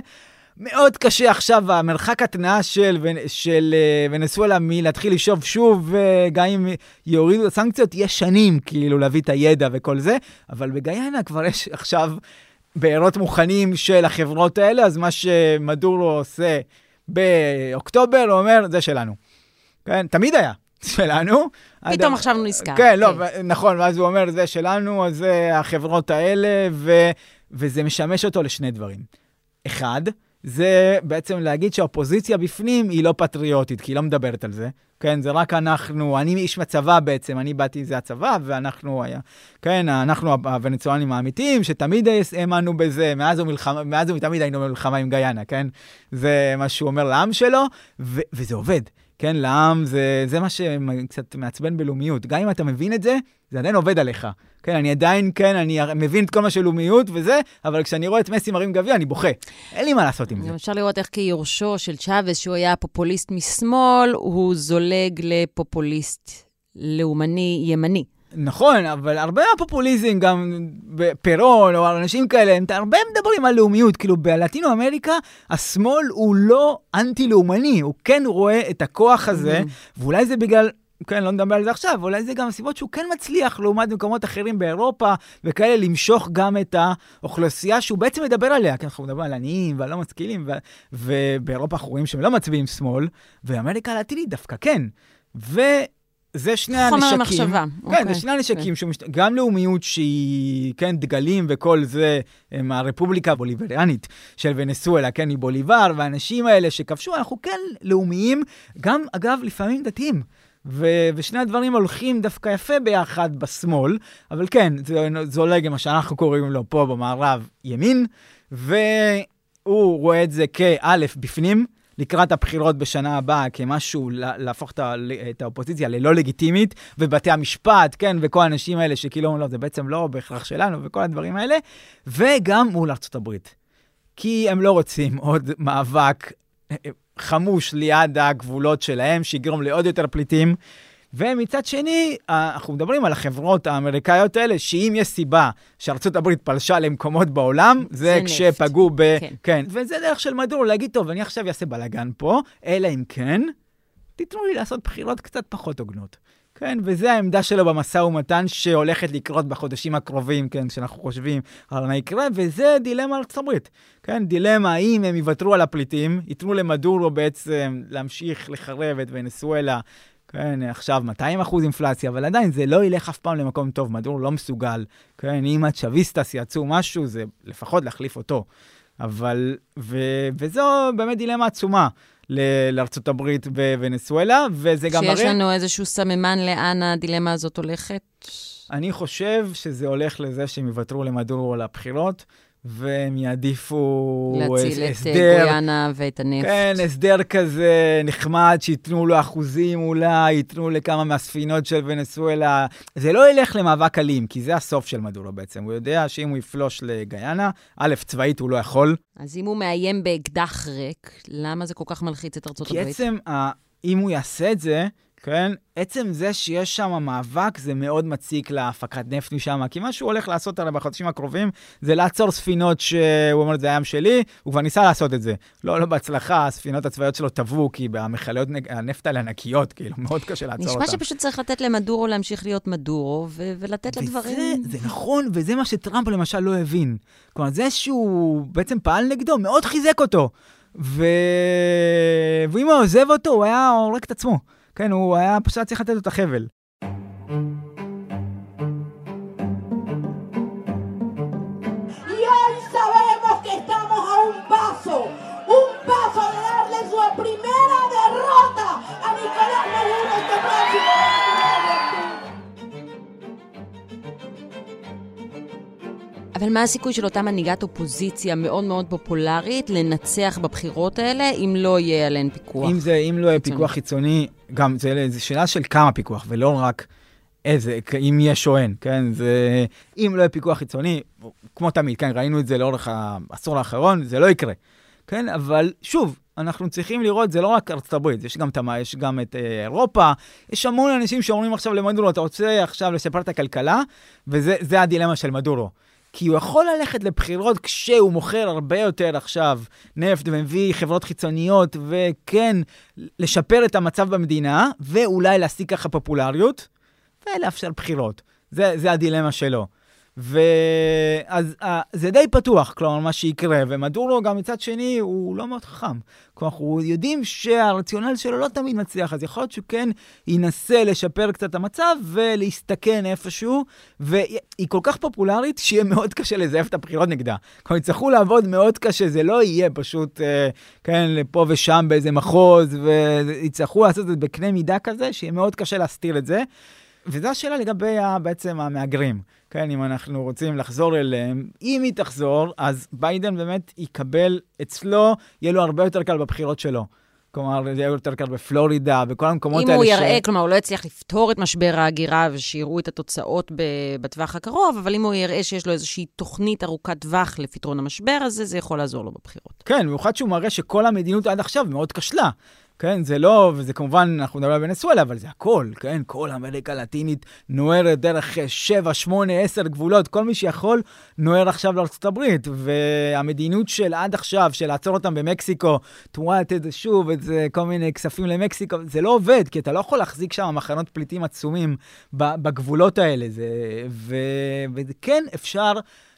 מאוד קשה עכשיו, המרחק התנאה של, של uh, ונסואלה מלהתחיל לשאוב שוב, וגם אם יורידו את הסנקציות, יהיה שנים כאילו להביא את הידע וכל זה, אבל בגיינה כבר יש עכשיו בארות מוכנים של החברות האלה, אז מה שמדורו עושה באוקטובר, הוא אומר, זה שלנו. כן, תמיד היה שלנו. פתאום עכשיו הוא נזכר. כן, לא, כן. נכון, ואז הוא אומר, זה שלנו, אז זה החברות האלה, ו, וזה משמש אותו לשני דברים. אחד, זה בעצם להגיד שהאופוזיציה בפנים היא לא פטריוטית, כי היא לא מדברת על זה. כן, זה רק אנחנו, אני איש מצבא בעצם, אני באתי, זה הצבא, ואנחנו היה, כן, אנחנו הוונצואלים האמיתיים, שתמיד האמנו בזה, מאז ומלחמה, מאז ותמיד היינו במלחמה עם גיינה, כן? זה מה שהוא אומר לעם שלו, ו- וזה עובד. כן, לעם, זה, זה מה שקצת מעצבן בלאומיות. גם אם אתה מבין את זה, זה עדיין עובד עליך. כן, אני עדיין, כן, אני מבין את כל מה של לאומיות וזה, אבל כשאני רואה את מסי מרים גביע, אני בוכה. אין לי מה לעשות עם זה. אפשר לראות איך כיורשו של צ'אבס, שהוא היה פופוליסט משמאל, הוא זולג לפופוליסט לאומני ימני. נכון, אבל הרבה מהפופוליזם, גם פירון או אנשים כאלה, הם הרבה מדברים על לאומיות. כאילו, בלטינו אמריקה, השמאל הוא לא אנטי-לאומני, הוא כן רואה את הכוח הזה, mm-hmm. ואולי זה בגלל... כן, לא נדבר על זה עכשיו, אולי זה גם הסיבות שהוא כן מצליח, לעומת מקומות אחרים באירופה, וכאלה, למשוך גם את האוכלוסייה שהוא בעצם מדבר עליה. כן, אנחנו מדברים על עניים ועל לא משכילים, ו... ובאירופה אנחנו רואים שהם לא מצביעים שמאל, ואמריקה הלטינית דווקא כן. ו... זה שני חומר הנשקים. חומר למחשבה. כן, okay. זה אוקיי, שני הנשקים, okay. שמשת... גם לאומיות שהיא, כן, דגלים וכל זה, הם הרפובליקה הבוליבריאנית של ונסואלה, כן, היא בוליבר, והאנשים האלה שכבשו, אנחנו כן לאומיים, גם, אגב, לפעמים דתיים. ו- ושני הדברים הולכים דווקא יפה ביחד בשמאל, אבל כן, זה זולג מה שאנחנו קוראים לו פה במערב ימין, והוא רואה את זה כאלף בפנים, לקראת הבחירות בשנה הבאה כמשהו להפוך את האופוזיציה ללא לגיטימית, ובתי המשפט, כן, וכל האנשים האלה שכאילו אומרים, לא, זה בעצם לא בהכרח שלנו, וכל הדברים האלה, וגם מול הברית. כי הם לא רוצים עוד מאבק אה, אה, חמוש ליד הגבולות שלהם, שיגרום לעוד יותר פליטים. ומצד שני, אנחנו מדברים על החברות האמריקאיות האלה, שאם יש סיבה שארצות הברית פלשה למקומות בעולם, זה, זה כשפגעו ב... כן. כן. וזה דרך של מדור, להגיד, טוב, אני עכשיו אעשה בלאגן פה, אלא אם כן, תיתנו לי לעשות בחירות קצת פחות הוגנות. כן, וזה העמדה שלו במשא ומתן שהולכת לקרות בחודשים הקרובים, כן, שאנחנו חושבים על מה יקרה, וזה דילמה ארצות הברית. כן, דילמה האם הם יוותרו על הפליטים, ייתנו למדורו בעצם להמשיך לחרב את ונסואלה כן, עכשיו 200 אחוז אינפלציה, אבל עדיין זה לא ילך אף פעם למקום טוב, מדור לא מסוגל. כן, אם הצ'אביסטס יצאו משהו, זה לפחות להחליף אותו. אבל, ו, וזו באמת דילמה עצומה לארצות הברית ווונסואלה, וזה גם מראה... שיש לנו איזשהו סממן לאן הדילמה הזאת הולכת? אני חושב שזה הולך לזה שהם יוותרו למדורו על הבחירות, והם יעדיפו להציל את הסדר, גויאנה ואת הנפט. כן, הסדר כזה נחמד, שייתנו לו אחוזים אולי, ייתנו לכמה מהספינות של ונסואלה. זה לא ילך למאבק אלים, כי זה הסוף של מדורו בעצם. הוא יודע שאם הוא יפלוש לגויאנה, א', צבאית הוא לא יכול. אז אם הוא מאיים באקדח ריק, למה זה כל כך מלחיץ את ארצות כי הברית? כי עצם, אם הוא יעשה את זה, כן? עצם זה שיש שם מאבק, זה מאוד מציק להפקת נפט משם, כי מה שהוא הולך לעשות הרי בחודשים הקרובים, זה לעצור ספינות שהוא אומר, זה הים שלי, הוא כבר ניסה לעשות את זה. לא, לא בהצלחה, הספינות הצבאיות שלו טבעו, כי המכליות הנפט האלה ענקיות, כאילו, מאוד קשה לעצור אותן. נשמע שפשוט צריך לתת למדורו להמשיך להיות מדורו, ו- ולתת וזה, לדברים... זה נכון, וזה מה שטראמפ למשל לא הבין. כלומר, זה שהוא בעצם פעל נגדו, מאוד חיזק אותו. ו... ואם הוא עוזב אותו, הוא היה הורג את עצמו. כן, הוא היה פשוט צריך לתת לו את החבל. Y hoy sabemos que estamos a un paso, un paso de darle su primera derrota a Nicolás Maduro este próximo 29 de octubre. אבל מה הסיכוי של אותה מנהיגת אופוזיציה מאוד מאוד פופולרית לנצח בבחירות האלה, אם לא יהיה עליהן פיקוח? אם, זה, אם לא יהיה. פיקוח חיצוני, גם זה, זה שאלה של כמה פיקוח, ולא רק איזה, אם יש או אין, כן? זה, אם לא יהיה פיקוח חיצוני, כמו תמיד, כן, ראינו את זה לאורך העשור האחרון, זה לא יקרה, כן? אבל שוב, אנחנו צריכים לראות, זה לא רק ארצות הברית, יש גם, תמה, יש גם את אה, אירופה, יש המון אנשים שאומרים עכשיו למדורו, אתה רוצה עכשיו לשפר את הכלכלה, וזה הדילמה של מדורו. כי הוא יכול ללכת לבחירות כשהוא מוכר הרבה יותר עכשיו נפט ומביא חברות חיצוניות, וכן, לשפר את המצב במדינה, ואולי להשיג ככה פופולריות, ולאפשר בחירות. זה, זה הדילמה שלו. ואז uh, זה די פתוח, כלומר, מה שיקרה, ומדורו גם מצד שני, הוא לא מאוד חכם. כלומר, אנחנו יודעים שהרציונל שלו לא תמיד מצליח, אז יכול להיות שהוא כן ינסה לשפר קצת את המצב ולהסתכן איפשהו, והיא כל כך פופולרית שיהיה מאוד קשה לזייף את הבחירות נגדה. כלומר, יצטרכו לעבוד מאוד קשה, זה לא יהיה פשוט, uh, כן, פה ושם באיזה מחוז, ויצטרכו לעשות את זה בקנה מידה כזה, שיהיה מאוד קשה להסתיר את זה. וזו השאלה לגבי ה, בעצם המהגרים. כן, אם אנחנו רוצים לחזור אליהם, אם היא תחזור, אז ביידן באמת יקבל אצלו, יהיה לו הרבה יותר קל בבחירות שלו. כלומר, זה יהיה יותר קל בפלורידה, בכל המקומות אם האלה הוא יראה, ש... כלומר, הוא לא יצליח לפתור את משבר ההגירה ושיראו את התוצאות בטווח הקרוב, אבל אם הוא יראה שיש לו איזושהי תוכנית ארוכת טווח לפתרון המשבר הזה, זה יכול לעזור לו בבחירות. כן, במיוחד שהוא מראה שכל המדיניות עד עכשיו מאוד כשלה. כן, זה לא, וזה כמובן, אנחנו מדברים על ונסואלה, אבל זה הכל, כן? כל אמריקה הלטינית נוערת דרך 7, 8, 10 גבולות, כל מי שיכול נוער עכשיו הברית, והמדיניות של עד עכשיו, של לעצור אותם במקסיקו, תמורת איזה שוב, איזה כל מיני כספים למקסיקו, זה לא עובד, כי אתה לא יכול להחזיק שם מחנות פליטים עצומים בגבולות האלה, זה, ו, וכן אפשר...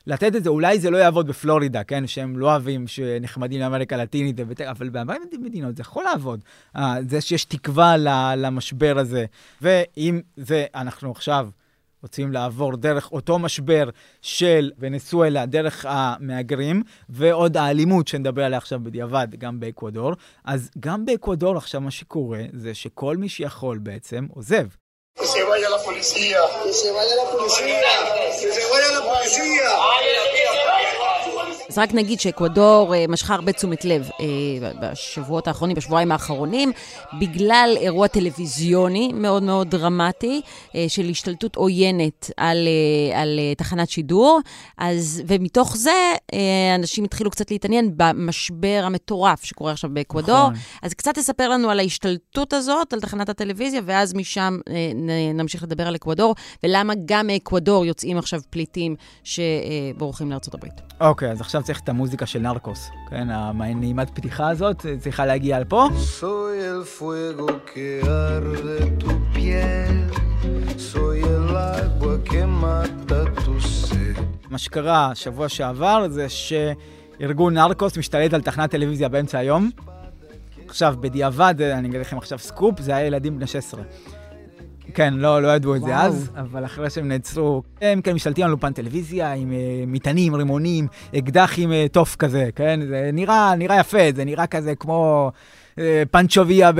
לתת את זה, אולי זה לא יעבוד בפלורידה, כן? שהם לא אוהבים שנחמדים לאמריקה הלטינית, אבל בהרבה מדינות זה יכול לעבוד. אה, זה שיש תקווה למשבר הזה. ואם זה, אנחנו עכשיו רוצים לעבור דרך אותו משבר של ונסואלה, דרך המהגרים, ועוד האלימות שנדבר עליה עכשיו בדיעבד, גם באקוודור, אז גם באקוודור עכשיו מה שקורה זה שכל מי שיכול בעצם עוזב. Que se vaya la policía. Que se vaya la policía. Que se vaya la policía. אז רק נגיד שאקוודור אה, משכה הרבה תשומת לב אה, בשבועות האחרונים, בשבועיים האחרונים, בגלל אירוע טלוויזיוני מאוד מאוד דרמטי אה, של השתלטות עוינת על, על תחנת שידור, אז, ומתוך זה אנשים התחילו קצת להתעניין במשבר המטורף שקורה עכשיו באקוודור. נכון. אז קצת תספר לנו על ההשתלטות הזאת, על תחנת הטלוויזיה, ואז משם נמשיך לדבר על אקוודור, ולמה גם מאקוודור יוצאים עכשיו פליטים שבורחים לארצות הברית. אוקיי, אז עכשיו צריך את המוזיקה של נרקוס, כן? הנעימת פתיחה הזאת צריכה להגיע לפה. מה שקרה שבוע שעבר זה שארגון נרקוס משתלט על תחנת טלוויזיה באמצע היום. עכשיו, בדיעבד, אני אגיד לכם עכשיו סקופ, זה היה ילדים בני 16. כן, לא, לא ידעו את זה אז, אבל אחרי שהם נעצרו, הם כן משתלטים על אולפן טלוויזיה עם uh, מטענים, רימונים, אקדח עם uh, תוף כזה, כן? זה נראה, נראה יפה, זה נראה כזה כמו פנצ'וביה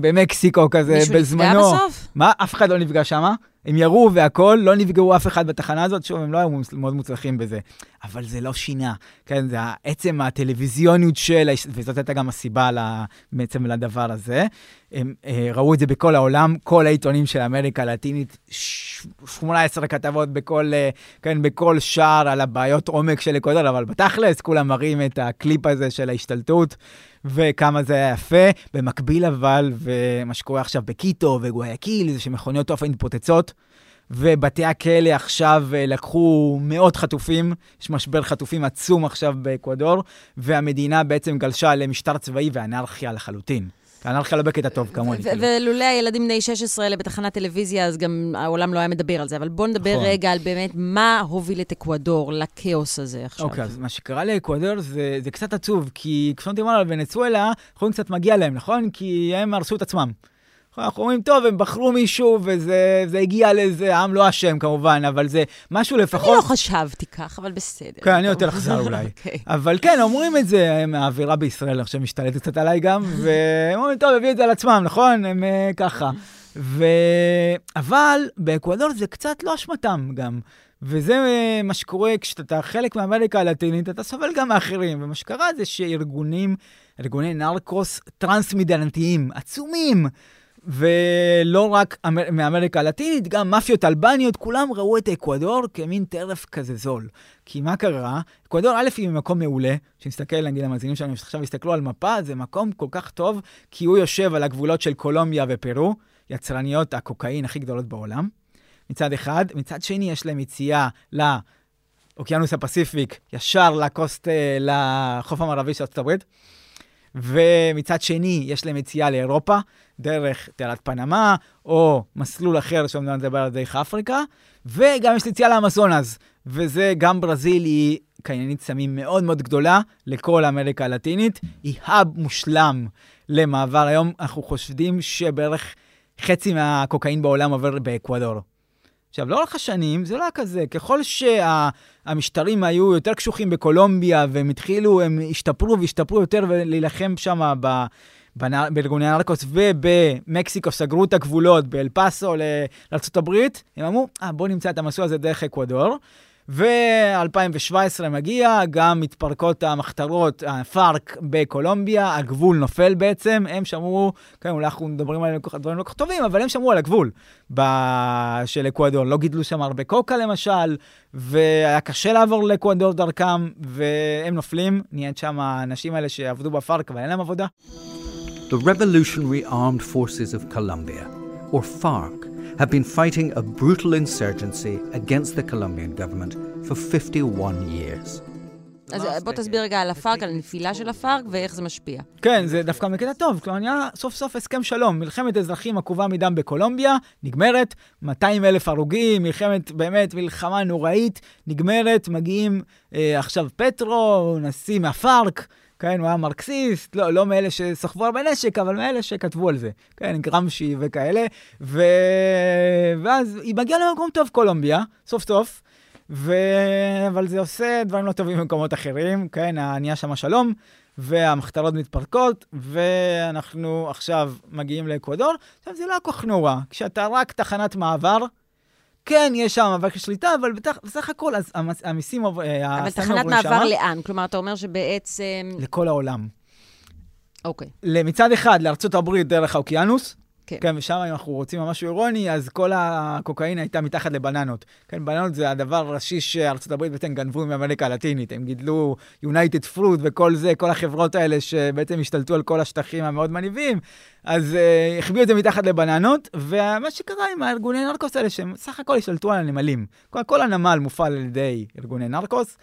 במקסיקו כזה, מישהו בזמנו. מישהו נפגע בסוף? מה? אף אחד לא נפגע שם. הם ירו והכול, לא נפגעו אף אחד בתחנה הזאת, שוב, הם לא היו מאוד מוצלחים בזה. אבל זה לא שינה, כן, זה עצם הטלוויזיוניות של, וזאת הייתה גם הסיבה בעצם לדבר הזה. הם אה, ראו את זה בכל העולם, כל העיתונים של אמריקה הלטינית, ש- 18 כתבות בכל, אה, כן, בכל שער על הבעיות עומק של אקוודור, אבל בתכלס כולם מראים את הקליפ הזה של ההשתלטות. וכמה זה היה יפה. במקביל אבל, ומה שקורה עכשיו בקיטו וגואיאקיל, זה שמכוניות תופת מתפוצצות, ובתי הכלא עכשיו אה, לקחו מאות חטופים, יש משבר חטופים עצום עכשיו באקוודור, והמדינה בעצם גלשה למשטר צבאי ואנרכיה לחלוטין. אנרכיה לא בקטע טוב כמוני. כאילו. ולולא הילדים בני 16 האלה בתחנת טלוויזיה, אז גם העולם לא היה מדבר על זה. אבל בואו נדבר נכון. רגע על באמת מה הוביל את אקוודור לכאוס הזה עכשיו. אוקיי, אז מה שקרה לאקוודור זה, זה קצת עצוב, כי שאתה אומר על ונצואלה, אנחנו קצת מגיע להם, נכון? כי הם הרסו את עצמם. אנחנו אומרים, טוב, הם בחרו מישהו, וזה זה הגיע לזה, העם לא אשם כמובן, אבל זה משהו אני לפחות... לא חשבתי כך, אבל בסדר. כן, אני יותר אכזר אולי. (laughs) אוקיי. אבל כן, אומרים את זה, האווירה בישראל עכשיו משתלטת קצת עליי גם, (laughs) והם אומרים, טוב, הביאו את זה על עצמם, נכון? הם אה, ככה. ו... אבל באקוודור זה קצת לא אשמתם גם. וזה אה, מה שקורה כשאתה חלק מאמריקה הלטינית, אתה סובל גם מאחרים. ומה שקרה זה שארגונים, ארגוני נרקוס טרנס-מדינתיים, עצומים, ולא רק אמר- מאמריקה הלטינית, גם מאפיות אלבניות, כולם ראו את אקוודור כמין טרף כזה זול. כי מה קרה? אקוודור, א', היא מקום מעולה, שנסתכל, נגיד, המאזינים שלנו שעכשיו יסתכלו על מפה, זה מקום כל כך טוב, כי הוא יושב על הגבולות של קולומביה ופרו, יצרניות הקוקאין הכי גדולות בעולם. מצד אחד. מצד שני, יש להם יציאה לאוקיינוס הפסיפיק, ישר לקוסט, אה, לחוף המערבי של ארצות הברית. ומצד שני, יש להם יציאה לאירופה, דרך תעלת פנמה, או מסלול אחר שאומנם נדבר על דרך אפריקה, וגם יש יציאה לאמזונז, וזה גם ברזיל היא קניינית סמים מאוד מאוד גדולה לכל אמריקה הלטינית, היא האב מושלם למעבר. היום אנחנו חושדים שבערך חצי מהקוקאין בעולם עובר באקוודור. עכשיו, לאורך השנים זה לא היה כזה. ככל שהמשטרים היו יותר קשוחים בקולומביה, והם התחילו, הם השתפרו והשתפרו יותר ולהילחם שם ב... בארגוני הנרקוס ובמקסיקו סגרו את הגבולות באל פאסו לארה"ב, הם אמרו, אה, בואו נמצא את המסלול הזה דרך אקוודור. ו-2017 מגיע, גם מתפרקות המחתרות, הפארק בקולומביה, הגבול נופל בעצם, הם שמרו, כן, אולי אנחנו מדברים על דברים לא כך טובים, אבל הם שמרו על הגבול ב- של אקוודור. לא גידלו שם הרבה קוקה למשל, והיה קשה לעבור לאקוודור דרכם, והם נופלים, נהיית שם האנשים האלה שעבדו בפארק, אבל אין להם עבודה. The Revolutionary Armed Forces of Colombia, or FARC, have been fighting a brutal insurgency against the Colombian government for 51 years. אז בוא תסביר רגע על הפארק, על הנפילה של הפארק ואיך זה משפיע. כן, זה דווקא מקטע טוב. כלומר, נהיה סוף סוף הסכם שלום. מלחמת אזרחים עקובה מדם בקולומביה, נגמרת. 200 אלף הרוגים, מלחמת, באמת, מלחמה נוראית, נגמרת. מגיעים אה, עכשיו פטרו, נשיא מהפארק. כן, הוא היה מרקסיסט, לא, לא מאלה שסחבו הרבה נשק, אבל מאלה שכתבו על זה. כן, גרמשי וכאלה. ו... ואז היא מגיעה למקום טוב, קולומביה, סוף סוף. ו... אבל זה עושה דברים לא טובים במקומות אחרים, כן, נהיה שם שלום, והמחתרות מתפרקות, ואנחנו עכשיו מגיעים לאקוודור. עכשיו, זה לא כל כך נורא. כשאתה רק תחנת מעבר, כן, יש שם מאבק שליטה, אבל בתח... בסך הכל, אז המס... המיסים עוב- אה, אבל הסמים תחנת עוברים מעבר. לאן? כלומר, אתה אומר שבעצם... לכל העולם. אוקיי. מצד אחד, לארצות הברית דרך האוקיינוס, כן. כן, ושם אם אנחנו רוצים משהו אירוני, אז כל הקוקאין הייתה מתחת לבננות. כן, בננות זה הדבר הראשי שארצות הברית בעצם גנבו מאמריקה הלטינית. הם גידלו יונייטד פרוט וכל זה, כל החברות האלה שבעצם השתלטו על כל השטחים המאוד מניבים, אז uh, החביאו את זה מתחת לבננות, ומה שקרה עם הארגוני נרקוס האלה, שהם סך הכל השתלטו על הנמלים. כל, כל הנמל מופעל על ידי ארגוני נרקוס,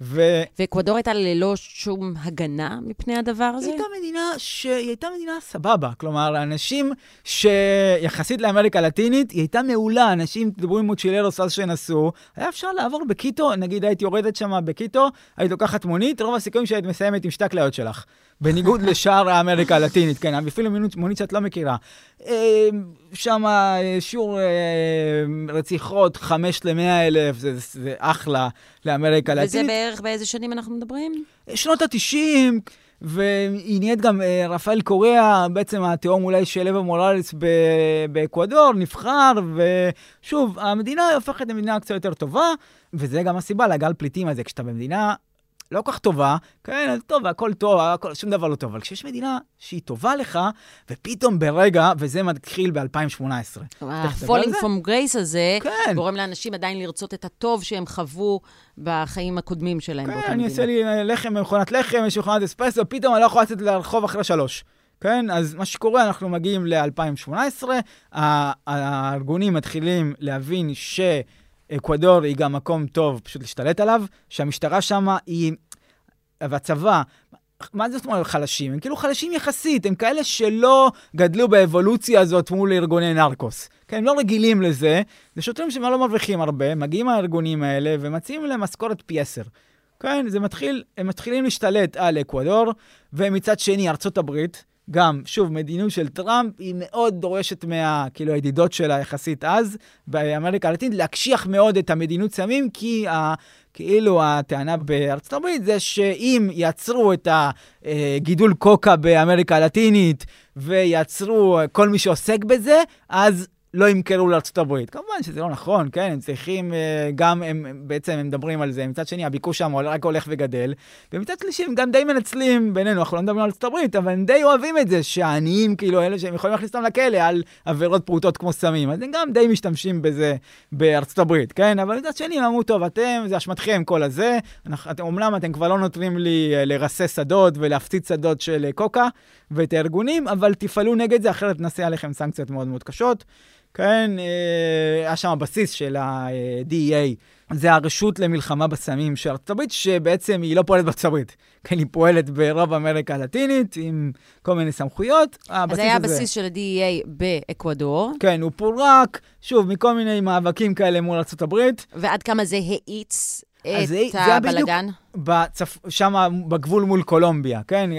ו... ואקוודור הייתה ללא שום הגנה מפני הדבר הזה? היא הייתה מדינה שהיא הייתה מדינה סבבה. כלומר, אנשים שיחסית לאמריקה הלטינית, היא הייתה מעולה. אנשים דיברו עם מוצ'ילרוס אז שנסעו, היה אפשר לעבור בקיטו, נגיד היית יורדת שם בקיטו, היית לוקחת מונית, רוב הסיכויים שהיית מסיימת עם שתי כליות שלך. בניגוד לשאר האמריקה הלטינית, כן, אפילו מונית, שאת לא מכירה. שם שיעור אה, רציחות, חמש למאה אלף, זה, זה אחלה לאמריקה הלטינית. וזה בערך באיזה שנים אנחנו מדברים? שנות ה-90, והיא נהיית גם אה, רפאל קוריאה, בעצם התאום אולי של אבה מורלס באקוודור, נבחר, ושוב, המדינה הופכת למדינה קצת יותר טובה, וזה גם הסיבה לגל פליטים הזה. כשאתה במדינה לא כל כך טובה, כן, טוב, הכל טוב, הכל, שום דבר לא טוב, אבל כשיש מדינה שהיא טובה לך, ופתאום ברגע, וזה מתחיל ב-2018. ה-falling from grace הזה, כן. גורם לאנשים עדיין לרצות את הטוב שהם חוו בחיים הקודמים שלהם באותה כן, אני מדינה. אעשה לי אה, לחם במכונת לחם, יש מכונת אספרסו, פתאום אני לא יכול לצאת לרחוב אחרי שלוש. כן, אז מה שקורה, אנחנו מגיעים ל-2018, הארגונים מתחילים להבין שאקוודור היא גם מקום טוב פשוט להשתלט עליו, שהמשטרה שם היא... והצבא, מה זאת אומרת חלשים? הם כאילו חלשים יחסית, הם כאלה שלא גדלו באבולוציה הזאת מול ארגוני נרקוס. כן, הם לא רגילים לזה, זה שוטרים שהם לא מרוויחים הרבה, מגיעים הארגונים האלה ומציעים להם משכורת פי עשר. כן, זה מתחיל, הם מתחילים להשתלט על אקוודור, ומצד שני, ארצות הברית, גם, שוב, מדיניות של טראמפ היא מאוד דורשת מה, כאילו, הידידות שלה יחסית אז, באמריקה הלטינית, להקשיח מאוד את המדיניות סמים, כי ה... כאילו הטענה בארצות הברית זה שאם יעצרו את הגידול קוקה באמריקה הלטינית ויעצרו כל מי שעוסק בזה, אז לא ימכרו לארצות הברית. כמובן שזה לא נכון, כן? הם צריכים אה, גם, הם בעצם הם מדברים על זה. מצד שני, הביקוש שם רק הולך וגדל. ומצד שלישי, הם גם די מנצלים בינינו, אנחנו לא מדברים על ארצות הברית, אבל הם די אוהבים את זה שהעניים, כאילו, אלה שהם יכולים להכניס אותם לכלא על עבירות פרוטות כמו סמים. אז הם גם די משתמשים בזה בארצות הברית, כן? אבל מצד שני, הם אמרו, טוב, אתם, זה אשמתכם כל הזה. אומנם אתם כבר לא נותנים לי אה, לרסס שדות ולהפציץ שדות של אה, קוקה ואת הארגונים, אבל תפעלו נגד זה, אחרת נעשה עליכם סנקציות מאוד מאוד קשות. כן, אה, היה שם הבסיס של ה-DEA, זה הרשות למלחמה בסמים של ארצות הברית, שבעצם היא לא פועלת בארצות הברית. כן, היא פועלת ברוב אמריקה הלטינית, עם כל מיני סמכויות. אז הבסיס היה הזה- הבסיס של ה-DEA באקוודור, כן, הוא פורק, שוב, מכל מיני מאבקים כאלה מול ארצות הברית. ועד כמה זה האיץ את הבלגן? בצפ... שם בגבול מול קולומביה, כן?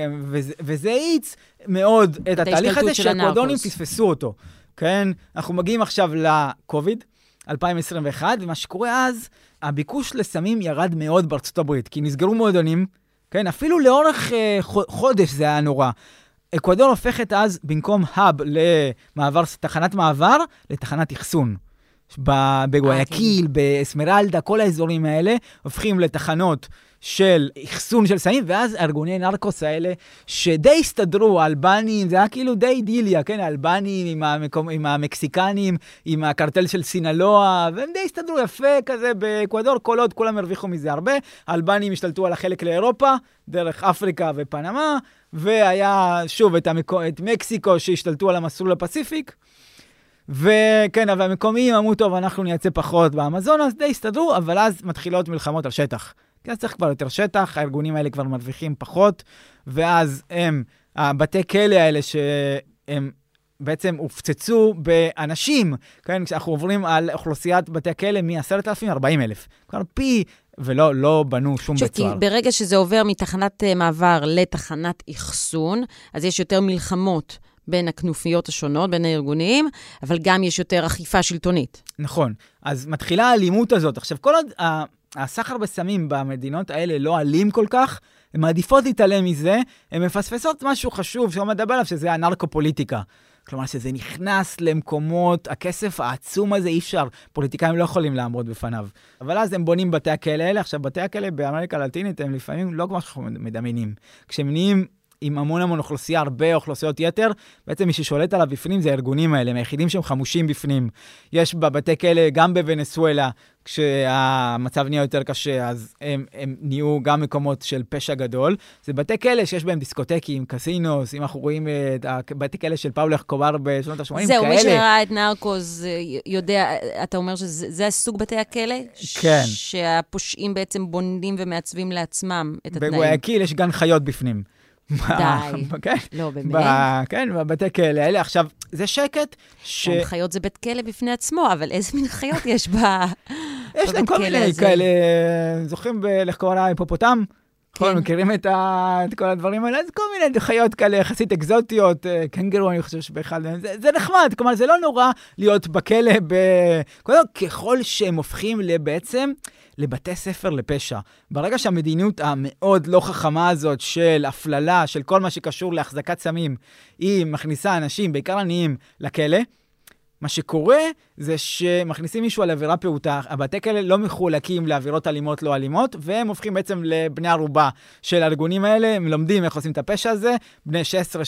וזה, האיץ מאוד את התהליך ההשתלטות הזה הנרקוס. פספסו אותו, כן? אנחנו מגיעים עכשיו לקוביד, 2021, ומה שקורה אז, הביקוש לסמים ירד מאוד בארצות הברית, כי נסגרו מועדונים, כן? אפילו לאורך אה, חו- חודש זה היה נורא. אקוודור הופכת אז, במקום האב למעבר, תחנת מעבר, לתחנת אחסון. ב- בגויאקיל, באסמרלדה, כל האזורים האלה הופכים לתחנות של אחסון של סמים, ואז ארגוני נרקוס האלה, שדי הסתדרו, האלבנים, זה היה כאילו די אידיליה, כן? האלבנים עם, המקום, עם המקסיקנים, עם הקרטל של סינלואה, והם די הסתדרו יפה כזה באקוודור, כל עוד כולם הרוויחו מזה הרבה. האלבנים השתלטו על החלק לאירופה, דרך אפריקה ופנמה, והיה שוב את, המקו, את מקסיקו שהשתלטו על המסלול הפסיפיק. וכן, אבל המקומיים אמרו, טוב, אנחנו נייצא פחות באמזונס, די הסתדרו, אבל אז מתחילות מלחמות על שטח. כי אז צריך כבר יותר שטח, הארגונים האלה כבר מרוויחים פחות, ואז הם, הבתי כלא האלה שהם בעצם הופצצו באנשים, כן, כשאנחנו עוברים על אוכלוסיית בתי הכלא מ-10,000 ל-40,000. כבר פי, ולא לא בנו שום בית סוהר. ברגע שזה עובר מתחנת אה, מעבר לתחנת אחסון, אז יש יותר מלחמות בין הכנופיות השונות, בין הארגונים, אבל גם יש יותר אכיפה שלטונית. נכון. אז מתחילה האלימות הזאת. עכשיו, כל עוד הסחר בסמים במדינות האלה לא אלים כל כך, הן מעדיפות להתעלם מזה, הן מפספסות משהו חשוב שלא מדבר עליו, שזה הנרקו-פוליטיקה. כלומר, שזה נכנס למקומות, הכסף העצום הזה, אי אפשר, פוליטיקאים לא יכולים לעמוד בפניו. אבל אז הם בונים בתי הכלא האלה. עכשיו, בתי הכלא באמריקה הלטינית הם לפעמים לא כמו שאנחנו מדמיינים. כשהם נהיים עם המון המון אוכלוסייה, הרבה אוכלוסיות יתר, בעצם מי ששולט עליו בפנים זה הארגונים האלה, הם היחידים שהם חמושים בפנים. יש בבתי כלא, גם בוונסואלה, כשהמצב נהיה יותר קשה, אז הם, הם נהיו גם מקומות של פשע גדול. זה בתי כלא שיש בהם דיסקוטקים, קסינוס, אם אנחנו רואים את הבתי כלא של פאולך קובר בשנות ה-80, כאלה. זהו, מי שראה את נרקוז אה, יודע, אתה אומר שזה הסוג בתי הכלא? כן. שהפושעים בעצם בונים ומעצבים לעצמם את התנאים. בגויאקיל יש גן חיות בפנים. די. (laughs) כן. לא, באמת? ב- כן, בבתי כלא האלה. עכשיו, זה שקט ש... כן, חיות זה בית כלא בפני עצמו, אבל איזה מין חיות (laughs) יש ב... יש להם כל מיני? כאלה, זוכרים איך קורא לה היפופוטם? נכון, כן. מכירים את, ה... את כל הדברים האלה? אז כל מיני חיות כאלה יחסית אקזוטיות, אה, קנגרו, אני חושב שבאחד מהם, זה, זה נחמד, כלומר, זה לא נורא להיות בכלא ב... קודם כל, ככל שהם הופכים בעצם לבתי ספר לפשע. ברגע שהמדיניות המאוד לא חכמה הזאת של הפללה, של כל מה שקשור להחזקת סמים, היא מכניסה אנשים, בעיקר עניים, לכלא, מה שקורה זה שמכניסים מישהו על עבירה פעוטה, הבתי כלא לא מחולקים לעבירות אלימות לא אלימות, והם הופכים בעצם לבני ערובה של הארגונים האלה, הם לומדים איך עושים את הפשע הזה, בני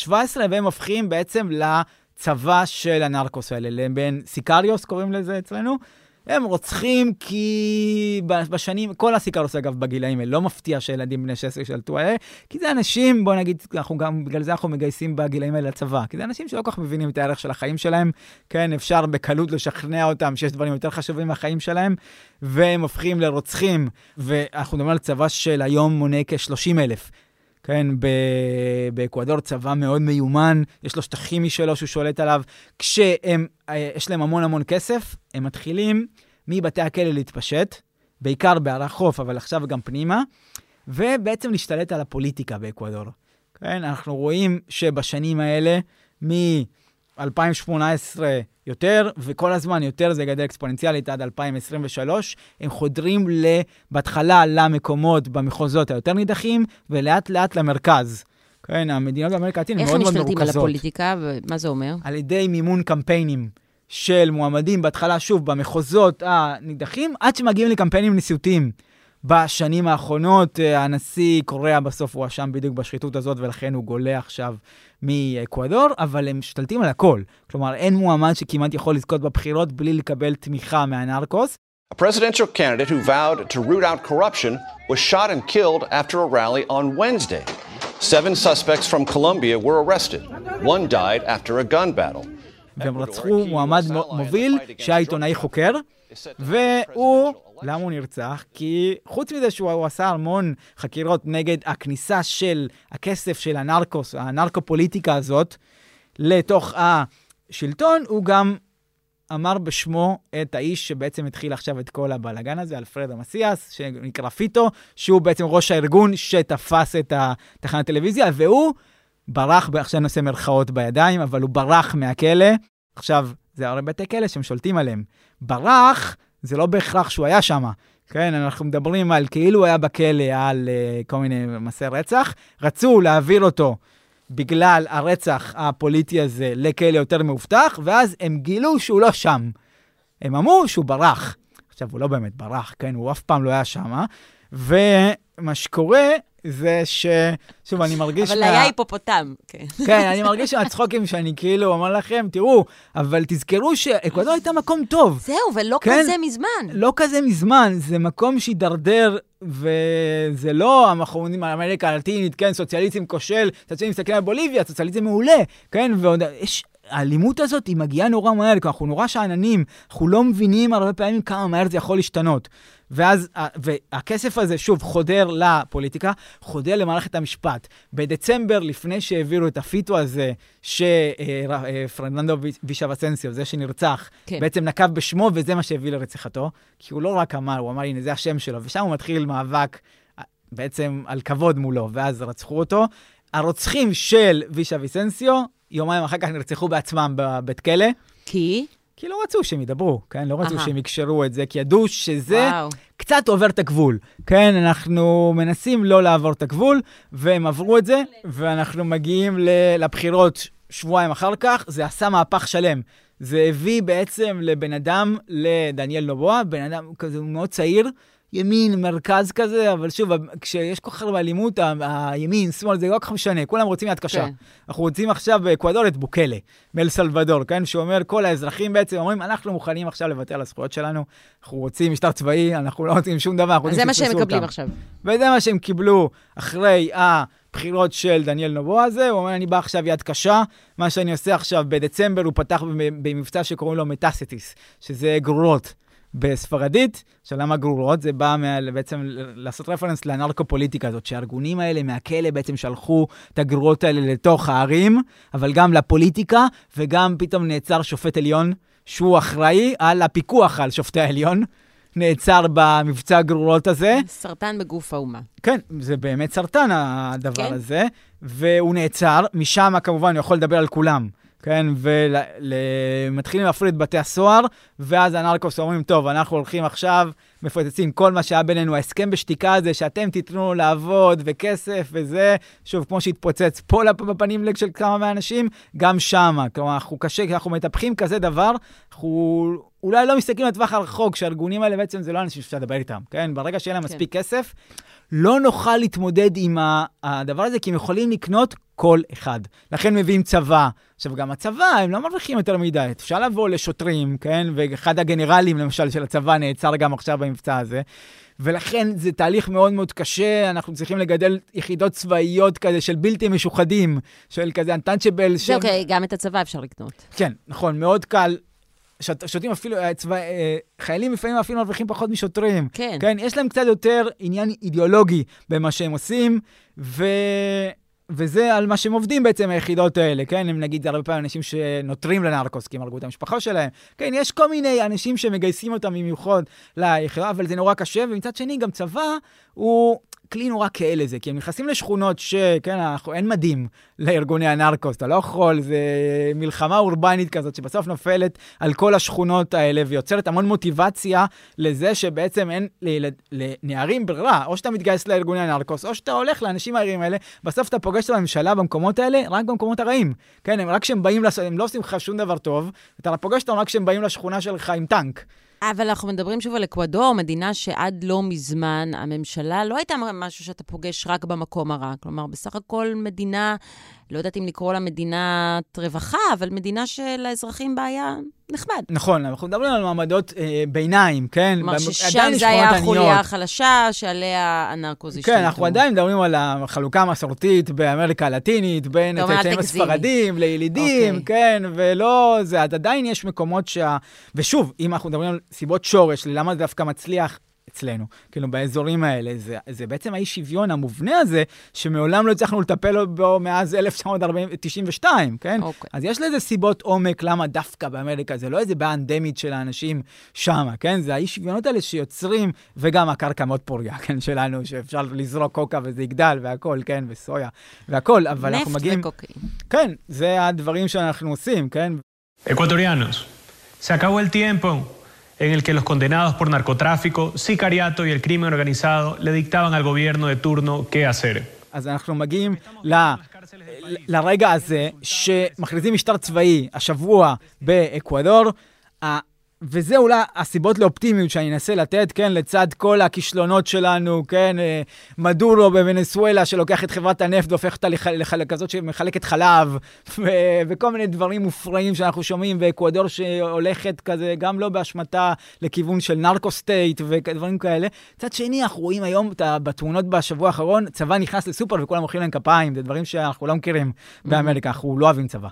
16-17, והם הופכים בעצם לצבא של הנרקוס האלה, לבין סיקריוס קוראים לזה אצלנו. הם רוצחים כי בשנים, כל הסיקרוס אגב בגילאים האלה, לא מפתיע שילדים בני 16 שלטו האלה, כי זה אנשים, בוא נגיד, אנחנו גם, בגלל זה אנחנו מגייסים בגילאים האלה לצבא, כי זה אנשים שלא כל כך מבינים את הערך של החיים שלהם, כן, אפשר בקלות לשכנע אותם שיש דברים יותר חשובים מהחיים שלהם, והם הופכים לרוצחים, ואנחנו מדברים על צבא של היום מונה כ-30 אלף. כן, באקוודור צבא מאוד מיומן, יש לו שטחים משלו שהוא שולט עליו. כשהם, אה, יש להם המון המון כסף, הם מתחילים מבתי הכלא להתפשט, בעיקר בערי חוף, אבל עכשיו גם פנימה, ובעצם להשתלט על הפוליטיקה באקוודור. כן, אנחנו רואים שבשנים האלה, מ... 2018 יותר, וכל הזמן יותר זה גדל אקספוננציאלית עד 2023. הם חודרים בהתחלה למקומות במחוזות היותר נידחים, ולאט לאט למרכז. כן, המדינות באמריקה הלטינית מאוד מאוד מרוכזות. איך הם משתלטים על הפוליטיקה, ומה זה אומר? על ידי מימון קמפיינים של מועמדים, בהתחלה, שוב, במחוזות הנידחים, עד שמגיעים לקמפיינים נשיאותיים. בשנים האחרונות, אה, הנשיא קוריאה בסוף הואשם בדיוק בשחיתות הזאת, ולכן הוא גולה עכשיו מאקוודור, אבל הם משתלטים על הכל. כלומר, אין מועמד שכמעט יכול לזכות בבחירות בלי לקבל תמיכה מהנרקוס. A presidential candidate who vowed to root out corruption was shot and killed after a rally on Wednesday. Seven suspects from Colombia were arrested. One died after a gun battle. והם רצחו מועמד מוביל שהיה עיתונאי חוקר, והוא למה הוא נרצח? כי חוץ מזה שהוא עשה המון חקירות נגד הכניסה של הכסף של הנרקוס, הנרקופוליטיקה הזאת, לתוך השלטון, הוא גם אמר בשמו את האיש שבעצם התחיל עכשיו את כל הבלאגן הזה, אלפרד המסיאס, שנקרא פיטו, שהוא בעצם ראש הארגון שתפס את התחנת טלוויזיה, והוא ברח, עכשיו אני עושה מרכאות בידיים, אבל הוא ברח מהכלא. עכשיו, זה הרי בתי כלא שהם שולטים עליהם. ברח זה לא בהכרח שהוא היה שם. כן, אנחנו מדברים על כאילו הוא היה בכלא על uh, כל מיני מעשי רצח. רצו להעביר אותו בגלל הרצח הפוליטי הזה לכלא יותר מאובטח, ואז הם גילו שהוא לא שם. הם אמרו שהוא ברח. עכשיו, הוא לא באמת ברח, כן? הוא אף פעם לא היה שם. ומה שקורה זה ש... שוב, אני מרגיש... אבל מה... היה היפופוטם, כן. כן, אני מרגיש מהצחוקים שאני כאילו אומר לכם, תראו, אבל תזכרו שאקוודור הייתה מקום טוב. זהו, ולא כן? כזה מזמן. לא כזה מזמן, זה מקום שהידרדר, וזה לא, אנחנו אומרים על אמריקה הלטינית, כן, סוציאליזם כושל, סוציאליזם מסתכל על בוליביה, סוציאליזם מעולה, כן, ועוד... יש... האלימות הזאת היא מגיעה נורא מהר, כי אנחנו נורא שאננים, אנחנו לא מבינים הרבה פעמים כמה מהר זה יכול להשתנות. ואז, והכסף הזה, שוב, חודר לפוליטיקה, חודר למערכת המשפט. בדצמבר, לפני שהעבירו את הפיטו הזה, שפרננדו וישה וסנסיו, זה שנרצח, כן. בעצם נקב בשמו, וזה מה שהביא לרציחתו. כי הוא לא רק אמר, הוא אמר, הנה, זה השם שלו, ושם הוא מתחיל מאבק בעצם על כבוד מולו, ואז רצחו אותו. הרוצחים של וישה ויסנסיו, יומיים אחר כך נרצחו בעצמם בבית כלא. כי? כי לא רצו שהם ידברו, כן? לא רצו שהם יקשרו את זה, כי ידעו שזה וואו. קצת עובר את הגבול. כן, אנחנו מנסים לא לעבור את הגבול, והם עברו את זה, ואנחנו מגיעים לבחירות שבועיים אחר כך, זה עשה מהפך שלם. זה הביא בעצם לבן אדם, לדניאל נובואה, בן אדם כזה מאוד צעיר, ימין, מרכז כזה, אבל שוב, כשיש כל כך הרבה אלימות, הימין, שמאל, זה לא כל כך משנה, כולם רוצים יד קשה. כן. אנחנו רוצים עכשיו באקוודור את בוקלה, מאל סלבדור, כן? שאומר, כל האזרחים בעצם אומרים, אנחנו מוכנים עכשיו לוותר על הזכויות שלנו, אנחנו רוצים משטר צבאי, אנחנו לא רוצים שום דבר, אנחנו רוצים שיתפסו אותם. זה מה שהם מקבלים עכשיו. וזה מה שהם קיבלו אחרי הבחירות של דניאל נובו הזה, הוא אומר, אני בא עכשיו יד קשה, מה שאני עושה עכשיו, בדצמבר הוא פתח במבצע שקוראים לו מטאסטיס, שזה גרורות. בספרדית, עכשיו למה גרורות? זה בא מה, בעצם לעשות רפרנס לנרקופוליטיקה הזאת, שהארגונים האלה מהכלא בעצם שלחו את הגרורות האלה לתוך הערים, אבל גם לפוליטיקה, וגם פתאום נעצר שופט עליון, שהוא אחראי על הפיקוח על שופטי העליון. נעצר במבצע הגרורות הזה. סרטן בגוף האומה. כן, זה באמת סרטן הדבר כן. הזה, והוא נעצר, משם כמובן הוא יכול לדבר על כולם. כן, ומתחילים להפריד את בתי הסוהר, ואז הנרקוס אומרים, טוב, אנחנו הולכים עכשיו, מפוצצים כל מה שהיה בינינו, ההסכם בשתיקה הזה, שאתם תיתנו לעבוד, וכסף וזה, שוב, כמו שהתפוצץ פה בפנים של כמה מהאנשים, גם שמה. כלומר, אנחנו קשה, כשאנחנו מטפחים כזה דבר, אנחנו אולי לא מסתכלים לטווח הרחוק, שהארגונים האלה בעצם זה לא אנשים שאפשר לדבר איתם, כן? ברגע שיהיה להם כן. מספיק כסף, לא נוכל להתמודד עם הדבר הזה, כי הם יכולים לקנות כל אחד. לכן מביאים צבא. עכשיו, גם הצבא, הם לא מרוויחים יותר מדי. אפשר לבוא לשוטרים, כן? ואחד הגנרלים, למשל, של הצבא נעצר גם עכשיו במבצע הזה. ולכן זה תהליך מאוד מאוד קשה, אנחנו צריכים לגדל יחידות צבאיות כזה של בלתי משוחדים, של כזה untouchable. זה אוקיי, גם את הצבא אפשר לקנות. כן, נכון, מאוד קל. שוט, שותים אפילו, אה, צבא, אה, חיילים לפעמים אפילו מרוויחים פחות משוטרים. כן. כן, יש להם קצת יותר עניין אידיאולוגי במה שהם עושים, ו... וזה על מה שהם עובדים בעצם, היחידות האלה, כן? הם נגיד הרבה פעמים אנשים שנותרים לנרקוס, כי הם הרגו את המשפחה שלהם. כן, יש כל מיני אנשים שמגייסים אותם במיוחד ליחידה, אבל זה נורא קשה, ומצד שני, גם צבא הוא כלי נורא כהה לזה, כי הם נכנסים לשכונות שכן, אנחנו, אין מדים לארגוני הנרקוס, אתה לא יכול, זה מלחמה אורבנית כזאת שבסוף נופלת על כל השכונות האלה ויוצרת המון מוטיבציה לזה שבעצם אין לילד, לנערים ברירה, או שאתה מתגייס לארגוני הנרקוס, או שאתה הולך לאנשים הערים האלה, בסוף אתה פוגש את הממשלה במקומות האלה, רק במקומות הרעים. כן, הם רק כשהם באים, לעשות, הם לא עושים לך שום דבר טוב, אתה פוגש אותם רק כשהם באים לשכונה שלך עם טנק. אבל אנחנו מדברים שוב על אקוודור, מדינה שעד לא מזמן הממשלה לא הייתה משהו שאתה פוגש רק במקום הרע. כלומר, בסך הכל מדינה, לא יודעת אם לקרוא לה מדינת רווחה, אבל מדינה שלאזרחים בה היה נחמד. נכון, אנחנו מדברים על מעמדות אה, ביניים, כן? כלומר, ששם זה היה החוליה. החלשה שעליה הנרקוז השתלטו. כן, אנחנו עדיין מדברים על החלוקה המסורתית באמריקה הלטינית, בין הצאצאים תגזימי. הספרדים לילידים, אוקיי. כן, ולא זה, עדיין יש מקומות שה... ושוב, אם אנחנו מדברים על סיבות שורש, למה זה דווקא מצליח אצלנו, כאילו באזורים האלה, זה, זה בעצם האי שוויון המובנה הזה, שמעולם לא הצלחנו לטפל בו מאז 1992, כן? אוקיי. אז יש לזה סיבות עומק למה דווקא באמריקה, זה לא איזה בעיה אנדמית של האנשים שמה, כן? זה האי שוויונות האלה שיוצרים, וגם הקרקע מאוד פוריה, (laughs) כן, שלנו, שאפשר לזרוק קוקה וזה יגדל והכל, כן, וסויה והכל, אבל אנחנו נפט מגיעים... וקוקאין. כן, זה הדברים שאנחנו עושים, כן? Ecuatorianos, se acabó el tiempo en el que los condenados por narcotráfico, sicariato y el crimen organizado le dictaban al gobierno de turno qué hacer. אז אנחנו מגיעים ל... לרגע הזה שמכריזים משטר צבאי השבוע באקוודור, ה- וזה אולי הסיבות לאופטימיות שאני אנסה לתת, כן, לצד כל הכישלונות שלנו, כן, אה, מדורו בוונסואלה שלוקח את חברת הנפט והופך אותה לח- לח- לכזאת שמחלקת חלב, (laughs) ו- וכל מיני דברים מופרעים שאנחנו שומעים, ואקוודור שהולכת כזה, גם לא באשמתה, לכיוון של נרקו סטייט ודברים כאלה. מצד שני, אנחנו רואים היום בתמונות בשבוע האחרון, צבא נכנס לסופר וכולם מוחאים להם כפיים, זה דברים שאנחנו לא מכירים באמריקה, אנחנו לא אוהבים צבא.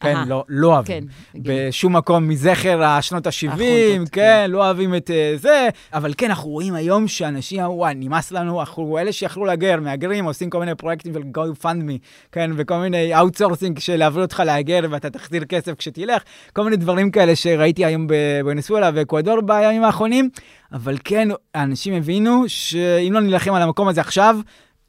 כן. לא, לא אוהבים. כן. בשום מקום מזכר השנות ה-70, החונטות, כן, לא אוהבים את אה, זה, אבל כן, אנחנו רואים היום שאנשים, וואי, נמאס לנו, אנחנו אלה שיכלו להגר, מהגרים, עושים כל מיני פרויקטים של go fund me, כן, וכל מיני outsourcing של להעביר אותך להגר ואתה תחזיר כסף כשתלך, כל מיני דברים כאלה שראיתי היום בוונסואלה ואקוודור בימים האחרונים, אבל כן, האנשים הבינו שאם לא נילחם על המקום הזה עכשיו,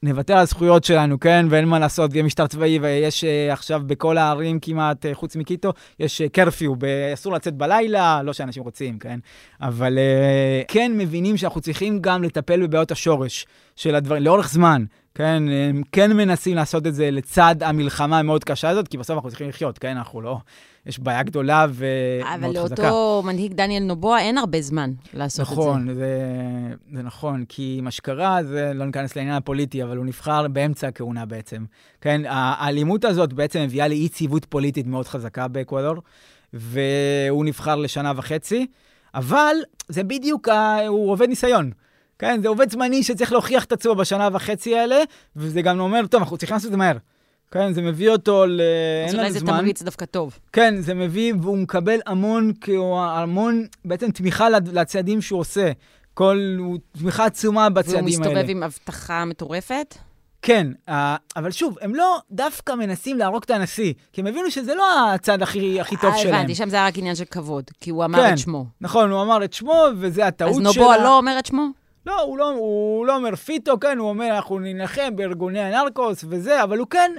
נוותר על הזכויות שלנו, כן? ואין מה לעשות, יהיה משטר צבאי, ויש uh, עכשיו בכל הערים כמעט, uh, חוץ מקיטו, יש קרפיו, uh, אסור לצאת בלילה, לא שאנשים רוצים, כן? אבל uh, כן מבינים שאנחנו צריכים גם לטפל בבעיות השורש של הדברים, לאורך זמן, כן? הם כן מנסים לעשות את זה לצד המלחמה המאוד קשה הזאת, כי בסוף אנחנו צריכים לחיות, כן? אנחנו לא... יש בעיה גדולה ומאוד אבל חזקה. לאותו מנהיג דניאל נובוע אין הרבה זמן לעשות את זה. נכון, זה, זה נכון, כי מה שקרה, זה לא ניכנס לעניין הפוליטי, אבל הוא נבחר באמצע הכהונה בעצם. כן, האלימות הזאת בעצם מביאה לאי יציבות פוליטית מאוד חזקה באקוודור, והוא נבחר לשנה וחצי, אבל זה בדיוק, ה... הוא עובד ניסיון. כן, זה עובד זמני שצריך להוכיח את עצמו בשנה וחצי האלה, וזה גם אומר, טוב, אנחנו צריכים לעשות את זה מהר. כן, זה מביא אותו ל... אז אין אולי לנו זה זמן. תמריץ דווקא טוב. כן, זה מביא, והוא מקבל המון, כאילו, המון בעצם תמיכה לצעדים שהוא עושה. כל, הוא תמיכה עצומה והוא בצעדים האלה. מסתובב עם הבטחה מטורפת. כן, אבל שוב, הם לא דווקא מנסים להרוג את הנשיא, כי הם הבינו שזה לא הצד הכי, הכי טוב אה, שלהם. הבנתי, שם זה היה רק עניין של כבוד, כי הוא אמר כן, את שמו. נכון, הוא אמר את שמו, וזה הטעות אז שלה. נובואה לא אומר את שמו? לא, הוא לא, הוא לא אומר פיטו, כן, הוא אומר, אנחנו נילחם בארגוני הנרקוס וזה, אבל הוא כן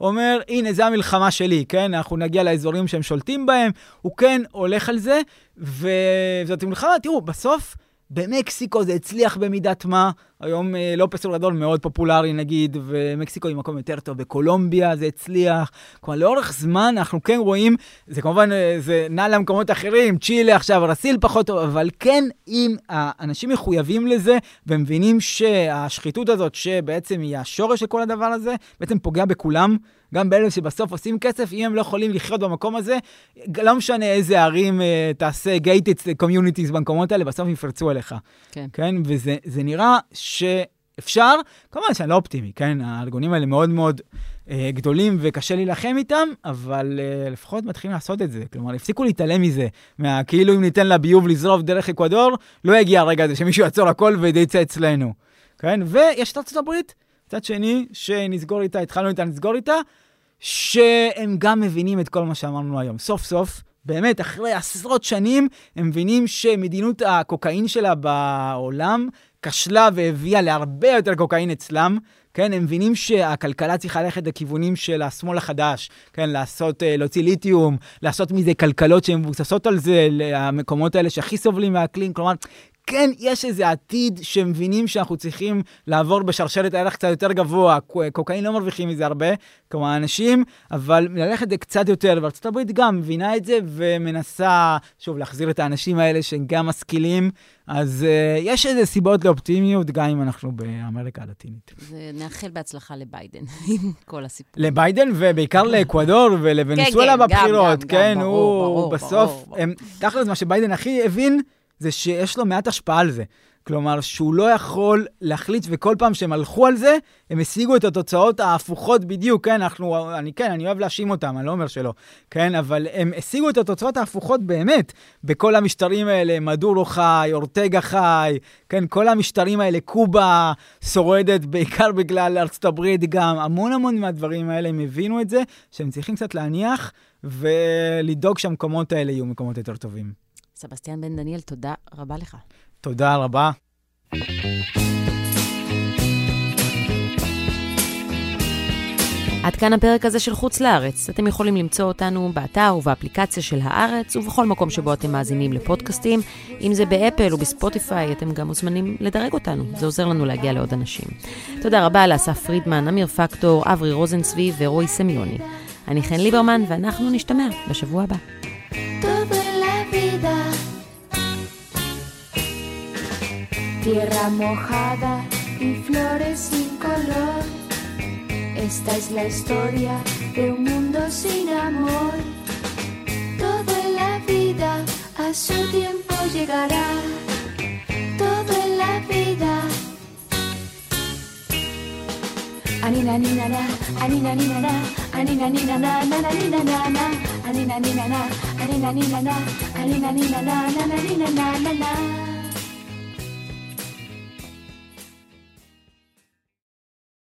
אומר, הנה, זו המלחמה שלי, כן? אנחנו נגיע לאזורים שהם שולטים בהם, הוא כן הולך על זה, וזאת מלחמה, תראו, בסוף, במקסיקו זה הצליח במידת מה, היום אה, לופס אוברדור מאוד פופולרי נגיד, ומקסיקו היא מקום יותר טוב, בקולומביה זה הצליח. כלומר, לאורך זמן אנחנו כן רואים, זה כמובן, אה, זה נע למקומות אחרים, צ'ילה עכשיו, רסיל פחות טוב, אבל כן, אם האנשים מחויבים לזה, ומבינים שהשחיתות הזאת, שבעצם היא השורש של כל הדבר הזה, בעצם פוגע בכולם. גם באלה שבסוף עושים כסף, אם הם לא יכולים לחיות במקום הזה, לא משנה איזה ערים uh, תעשה gated communities במקומות האלה, בסוף יפרצו אליך. כן. כן? וזה נראה שאפשר, כמובן שאני לא אופטימי, כן? הארגונים האלה מאוד מאוד uh, גדולים וקשה להילחם איתם, אבל uh, לפחות מתחילים לעשות את זה. כלומר, הפסיקו להתעלם מזה, מה, כאילו אם ניתן לביוב לזרוב דרך אקוודור, לא יגיע הרגע הזה שמישהו יעצור הכל וזה יצא אצלנו. כן? ויש את ארצות הברית, מצד שני, שנסגור איתה, התחלנו איתה, נסגור איתה, שהם גם מבינים את כל מה שאמרנו היום. סוף סוף, באמת, אחרי עשרות שנים, הם מבינים שמדינות הקוקאין שלה בעולם כשלה והביאה להרבה יותר קוקאין אצלם. כן, הם מבינים שהכלכלה צריכה ללכת לכיוונים של השמאל החדש, כן, לעשות, להוציא ליתיום, לעשות מזה כלכלות שהן מבוססות על זה, המקומות האלה שהכי סובלים מהאקלים, כלומר, כן, יש איזה עתיד שמבינים שאנחנו צריכים לעבור בשרשרת הערך קצת יותר גבוה. קוקאין לא מרוויחים מזה הרבה, כלומר אנשים, אבל ללכת זה קצת יותר, וארצות הברית גם מבינה את זה ומנסה, שוב, להחזיר את האנשים האלה שהם גם משכילים. אז uh, יש איזה סיבות לאופטימיות, גם אם אנחנו באמריקה הלטינית. זה נאחל בהצלחה לביידן, עם (laughs) כל הסיפור. לביידן, ובעיקר לאקוודור ולוונסואלה כן, כן, בבחירות, גם, כן, גם, הוא ברור, ברור, בסוף, ברור. הם, תכל'ס, מה שביידן הכי הבין, זה שיש לו מעט השפעה על זה. כלומר, שהוא לא יכול להחליט, וכל פעם שהם הלכו על זה, הם השיגו את התוצאות ההפוכות בדיוק, כן, אנחנו, אני כן, אני אוהב להאשים אותם, אני לא אומר שלא, כן, אבל הם השיגו את התוצאות ההפוכות באמת, בכל המשטרים האלה, מדורו חי, אורטגה חי, כן, כל המשטרים האלה, קובה שורדת, בעיקר בגלל ארצות הברית גם, המון המון מהדברים האלה, הם הבינו את זה, שהם צריכים קצת להניח, ולדאוג שהמקומות האלה יהיו מקומות יותר טובים. סבסטיאן בן דניאל, תודה רבה לך. תודה רבה. עד כאן הפרק הזה של חוץ לארץ. אתם יכולים למצוא אותנו באתר ובאפליקציה של הארץ, ובכל מקום שבו אתם מאזינים לפודקאסטים. אם זה באפל או בספוטיפיי, אתם גם מוזמנים לדרג אותנו. זה עוזר לנו להגיע לעוד אנשים. תודה רבה לאסף פרידמן, אמיר פקטור, אברי רוזנצבי ורועי סמיוני. אני חן ליברמן, ואנחנו נשתמע בשבוע הבא. Tierra mojada y flores sin color. Esta es la historia de un mundo sin amor. Todo en la vida a su tiempo llegará. Todo en la vida. Anina nina na, anina nina na, anina nina na, na na nina na na, anina nina na, anina nina na, anina nina na, na na nina na na na.